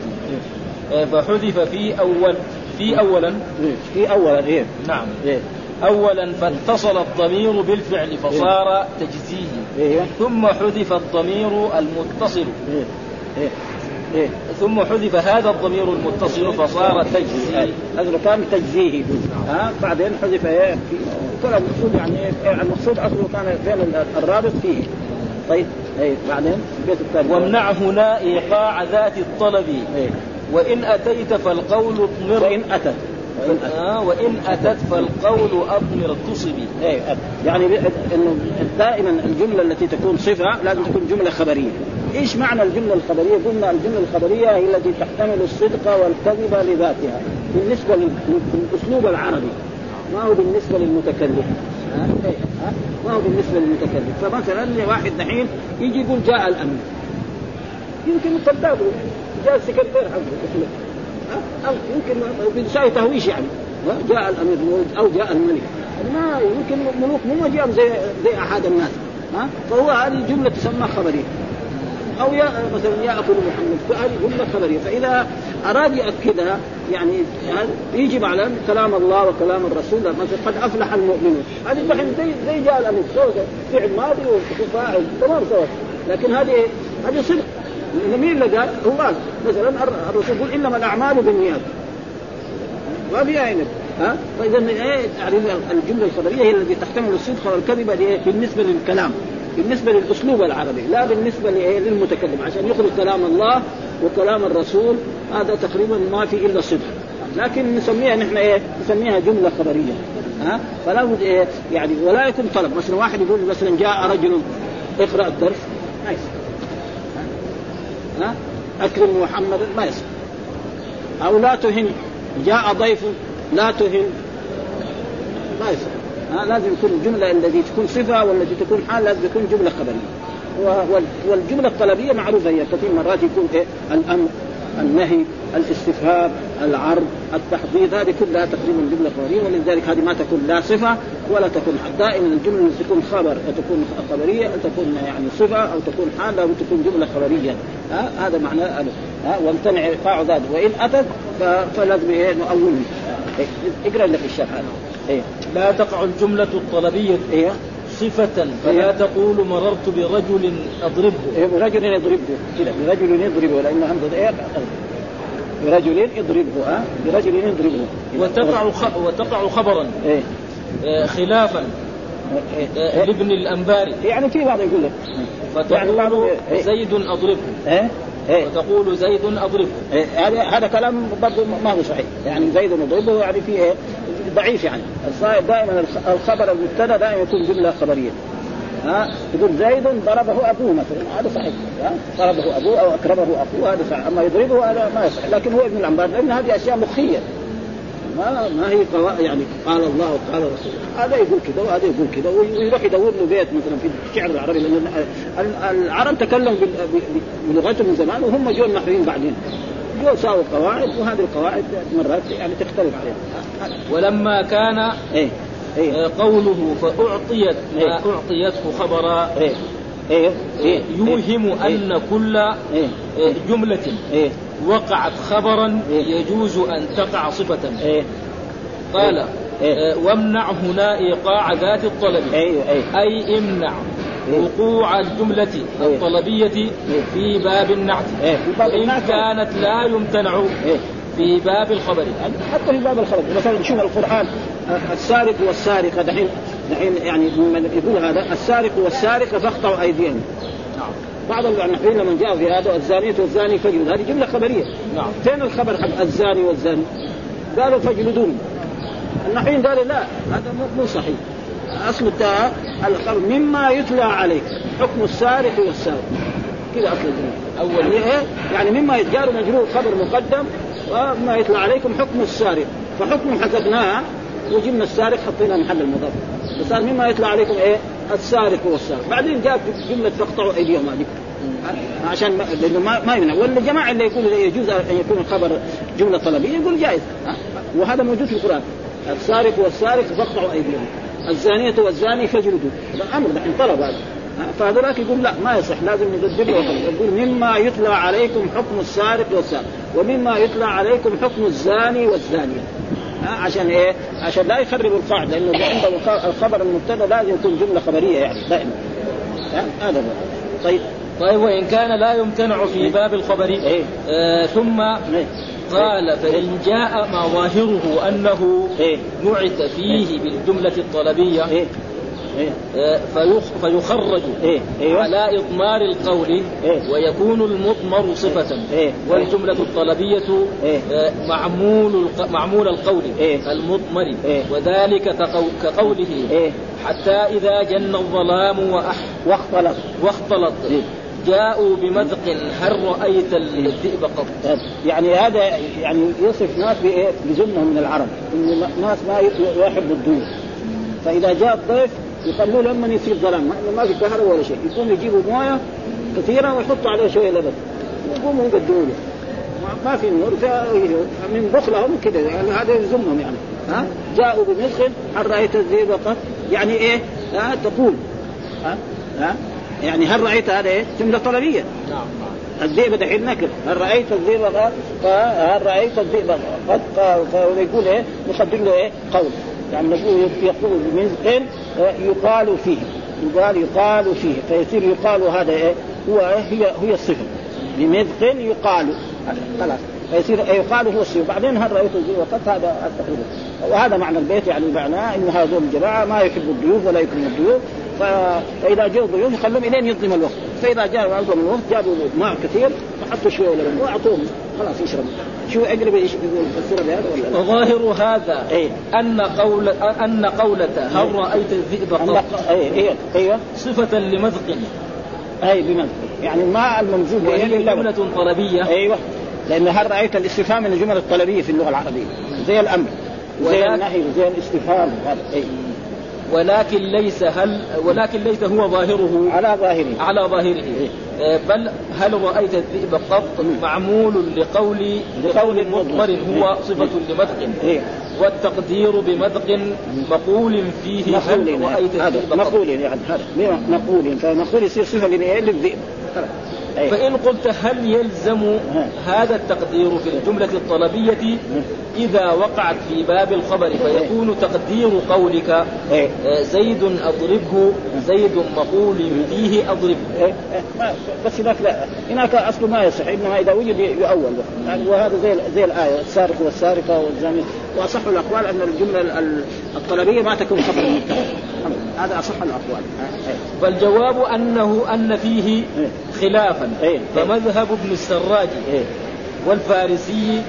آه، فحذف في أول في أولا. إيه. في أولا إيه. نعم. إيه. أولا فاتصل الضمير بالفعل فصار تجزيه إيه. ثم حذف الضمير المتصل. إيه. إيه إيه ثم حذف هذا الضمير المتصل فصار تجزي. أصله كان تجزيه ها؟ بعدين حذف إيه؟ المقصود يعني إيه؟ المقصود أصله كان ال- الرابط فيه. طيب. إيه بعدين؟ البيت الثاني. وامنع هنا إيقاع ذات الطلب. إيه. وإن أتيت فالقول أضمر. وإن أتت. وإن أتت. آه وإن أتت فالقول أضمر تصبي أتت. يعني دائما الجملة التي تكون صفة لازم تكون جملة خبرية. إيش معنى الجملة الخبرية؟ قلنا الجملة الخبرية هي التي تحتمل الصدق والكذب لذاتها بالنسبة لل- للأسلوب العربي. ما هو بالنسبة للمتكلم؟ ما هو بالنسبة للمتكلم؟ فمثلا واحد دحين يجي يقول جاء الأمير. يمكن كذاب جاء السكرتير حقه؟ أو يمكن بيساوي تهويش يعني؟ جاء الأمير أو جاء الملك. ما يمكن ملوك مو مجيئهم زي زي أحد الناس. ها؟ فهو هذه جمله تسمى خبرية. أو يا مثلا ياكل محمد فهذه جمله خبرية. فإذا أراد ياكدها يعني يجب على كلام الله وكلام الرسول؟ مثلا قد أفلح المؤمنون. هذه دحين زي زي جاء الامر فعل ماضي وفاعل. تمام سوى لكن هذه هذه صدق. مين اللي قال؟ هو قال. مثلا الرسول يقول إنما الأعمال بالنيات. ما فيها عين ها؟ فاذا إيه تعريف الجملة الخبرية هي التي تحتمل الصدق والكذب دي بالنسبة للكلام. بالنسبة للأسلوب العربي لا بالنسبة؟ للمتكلم عشان يخرج كلام الله وكلام الرسول هذا تقريبا ما في إلا صدق. لكن نسميها نحن إيه؟ نسميها جملة خبرية. ها؟ فلا بد إيه؟ يعني ولا يكون طلب. مثلا واحد يقول مثلا جاء رجل اقرأ الدرس ما يصح ها؟ أكرم محمدا ما يصح أو لا تهن جاء ضيف لا تهن ما يصح ها لازم يكون الجملة التي تكون صفة والتي تكون حال لازم تكون جملة خبرية. والجملة الطلبية معروفة هي كثير مرات يكون إيه؟ الأمر النهي الاستفهام العرض التحضيض هذه كلها تقريبا جملة خبرية ولذلك هذه ما تكون لا صفة ولا تكون حال. دائما الجملة تكون خبر وتكون خبرية تكون يعني صفة أو تكون حال أو تكون جملة خبرية. ها هذا معناه ها وامتنع ايقاع وإن أتت فلازم إيه؟ نؤولها اقرأ لك الشرح. هذا إيه؟ لا تقع الجملة الطلبية إيه؟ صفة فلا إيه؟ تقول مررت برجل أضربه إيه برجل يضربه كذا برجل يضربه لأن همزة إيه برجل يضربه ها برجل يضربه وتقع خ... وتقع خبرا إيه؟ آه خلافا إيه؟ آه لابن الأنباري يعني في بعض يقول لك فتقول يعني إيه؟ زيد أضربه إيه؟ إيه؟ وتقول زيد أضربه. إيه؟ هذا هذا كلام برضه ما هو صحيح. يعني زيد أضربه يعني في إيه؟ ضعيف يعني. دائما الخبر المبتدأ دائما يكون جملة خبرية. ها؟ يقول زيد ضربه أبوه مثلا. هذا صحيح. ها؟ ضربه أبوه أو أكرمه أخوه هذا صحيح. أما يضربه هذا ما يصح. لكن هو ابن العنبار لأن هذه أشياء مخيه ما ما هي. يعني قال الله وقال رسول هذا يقول كذا وهذا يقول كذا ويروح يدور له بيت مثلا في الشعر العربي لأن العرب تكلموا بلغتهم من زمان وهم جو النحويين بعدين جو ساووا قواعد وهذه القواعد مرات يعني تختلف عليها ولما كان إيه؟ إيه؟ قوله فأعطيت ما إيه؟ أعطيته خبرا إيه؟ إيه؟ إيه؟ يوهم إيه؟ أن كل إيه؟ جملة إيه؟ وقعت خبرا إيه؟ يجوز أن تقع صفة. إيه؟ قال إيه؟ وامنع هنا إيقاع ذات الطلب. أيوه أيوه أي امنع وقوع الجملة الطلبية في باب النعت. إن كانت لا يمتنع في باب الخبر. حتى في باب الخبر. مثلا شوف القرآن السارق والسارقة دحين دحين يعني يقول هذا السارق والسارقة فاقطعوا أيديهم. نعم. بعض النحويين لما جاءوا في هذا الزانية والزاني فجلد هذه جملة خبرية. نعم. فين الخبر حق الزاني والزاني؟ قالوا فاجلدون النحويين قالوا لا هذا مو صحيح. أصل الدعاء الخبر مما يتلى عليك حكم السارق والسارق. كذا أصل الجمله أول يعني إيه؟ يعني مما يتجار مجرور خبر مقدم وما يتلى عليكم حكم السارق. فحكم حسبناها وجبنا السارق حطينا محل المضاف فصار مما يتلى عليكم إيه؟ السارق والسارق بعدين جاء جملة فاقطعوا أيديهم هذه. عشان ما لأنه ما, ما يمنع. والجماعه اللي يقول يجوز أن يكون الخبر جملة طلبية يقول جائز. وهذا موجود في القرآن. السارق والسارق فاقطعوا أيديهم. الزانية والزاني فاجلدوا هذا أمر دحين طلب هذا. فهذولاك يقول لا ما يصح. لازم ندبر يقول مما يتلى عليكم حكم السارق والسارق ومما يتلى عليكم حكم الزاني والزانية. عشان إيه؟ عشان لا يخربوا القاعده لأنه عنده الخبر المبتدأ لازم يكون جملة خبرية يعني دائما هذا طيب طيب وإن كان لا يمتنع في باب الخبر إيه؟ آه ثم إيه؟ قال فإن جاء ما ظاهره أنه إيه؟ نعت فيه بالجملة الطلبية إيه؟ إيه؟ آه، فيخرج إيه؟ إيه؟ على إضمار القول إيه؟ ويكون المضمر صفة إيه؟ والجملة الطلبية إيه؟ آه، معمول معمول القول إيه؟ المضمر إيه؟ وذلك كقوله إيه؟ حتى إذا جن الظلام وأح واختلط واختلط إيه؟ جاءوا بمذق هل رأيت الذئب قط يعني هذا يعني يصف ناس بإيه؟ من العرب إن ناس ما يحب الضيوف فإذا جاء الضيف يخلوه لما يصير ظلام. ما في كهرباء ولا شيء. يقوم يجيبوا موية كثيرة ويحطوا عليه شوية لبن. يقوموا يقدموا له. ما في نور. من بخلهم كذا يعني هذا يلزمهم يعني. ها؟ جاءوا بمسخ هل رأيت الذئب قط؟ يعني إيه؟ ها؟ تقول. ها؟ ها؟ يعني هل رأيت هذا إيه؟ جمله طلبيه نعم الذئب دحين نكر. هل رأيت الذئب قد هل رأيت الذئب قد فيقول إيه؟ نقدم له إيه؟ قول. يعني نقول يقول من يقال فيه يقال يقال فيه فيصير يقال هذا إيه؟ هو إيه؟ هي هي الصفة. بمذق يقال. خلاص. فيصير يقال هو الصفة. بعدين هل رايت قد هذا التقريب وهذا معنى البيت يعني معناه إن هذول الجماعة ما يحبوا الضيوف ولا يكرموا الضيوف. فإذا جاءوا ضيوف يخلوهم الين يظلم الوقت. فإذا جاء يظلم الوقت جابوا ماء كثير فحطوا شوية لبن وأعطوهم. خلاص يشرب. شو أقرب إيش يقول السوره بهذا ولا وظاهر هذا إيه؟ أن قول أن قولة هل إيه. رأيت الذئب قط إيه إيه أيوه صفة لمذق. اي بمذق. يعني الماء الممزوج وهي جملة طلبية. أيوه. لأن هل رأيت الاستفهام من الجمل الطلبية في اللغة العربية؟ زي الأمر. زي النهي وزي الاستفهام. هذا اي ولكن ليس هل ولكن ليس هو ظاهره على ظاهره. على ظاهره. آه، بل هل رأيت الذئب قط معمول لقول لقول مضمر هو صفة لمدق. إيه. والتقدير بمدق مقول فيه هل رأيت هذا. الذئب قط؟ مقول يعني هذا. مقول. فمقول يصير صفة؟ للذئب. فإن قلت هل يلزم هذا التقدير في الجملة الطلبية؟ إذا وقعت في باب الخبر فيكون تقدير قولك إيه. آه، زيد أضربه زيد مقول فيه أضربه إيه، إيه، بس هناك لا هناك اصله ما يصح إنما إذا وجد يؤول. وهذا زي زي الآية السارق والسارقة والزاني وأصح الأقوال أن الجملة ال- الطلبية ما تكون خبر مبتدا هذا أصح الأقوال. إيه. فالجواب أنه أن فيه خلافا. إيه. فمذهب ابن السراج إيه. والفارسي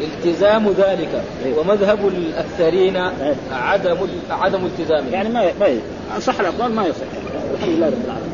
التزام ذلك. إيه. ومذهب الأكثرين عدم عدم التزامه يعني ما ما أصح الأقوال ما يصح. الحمد لله رب العالمين.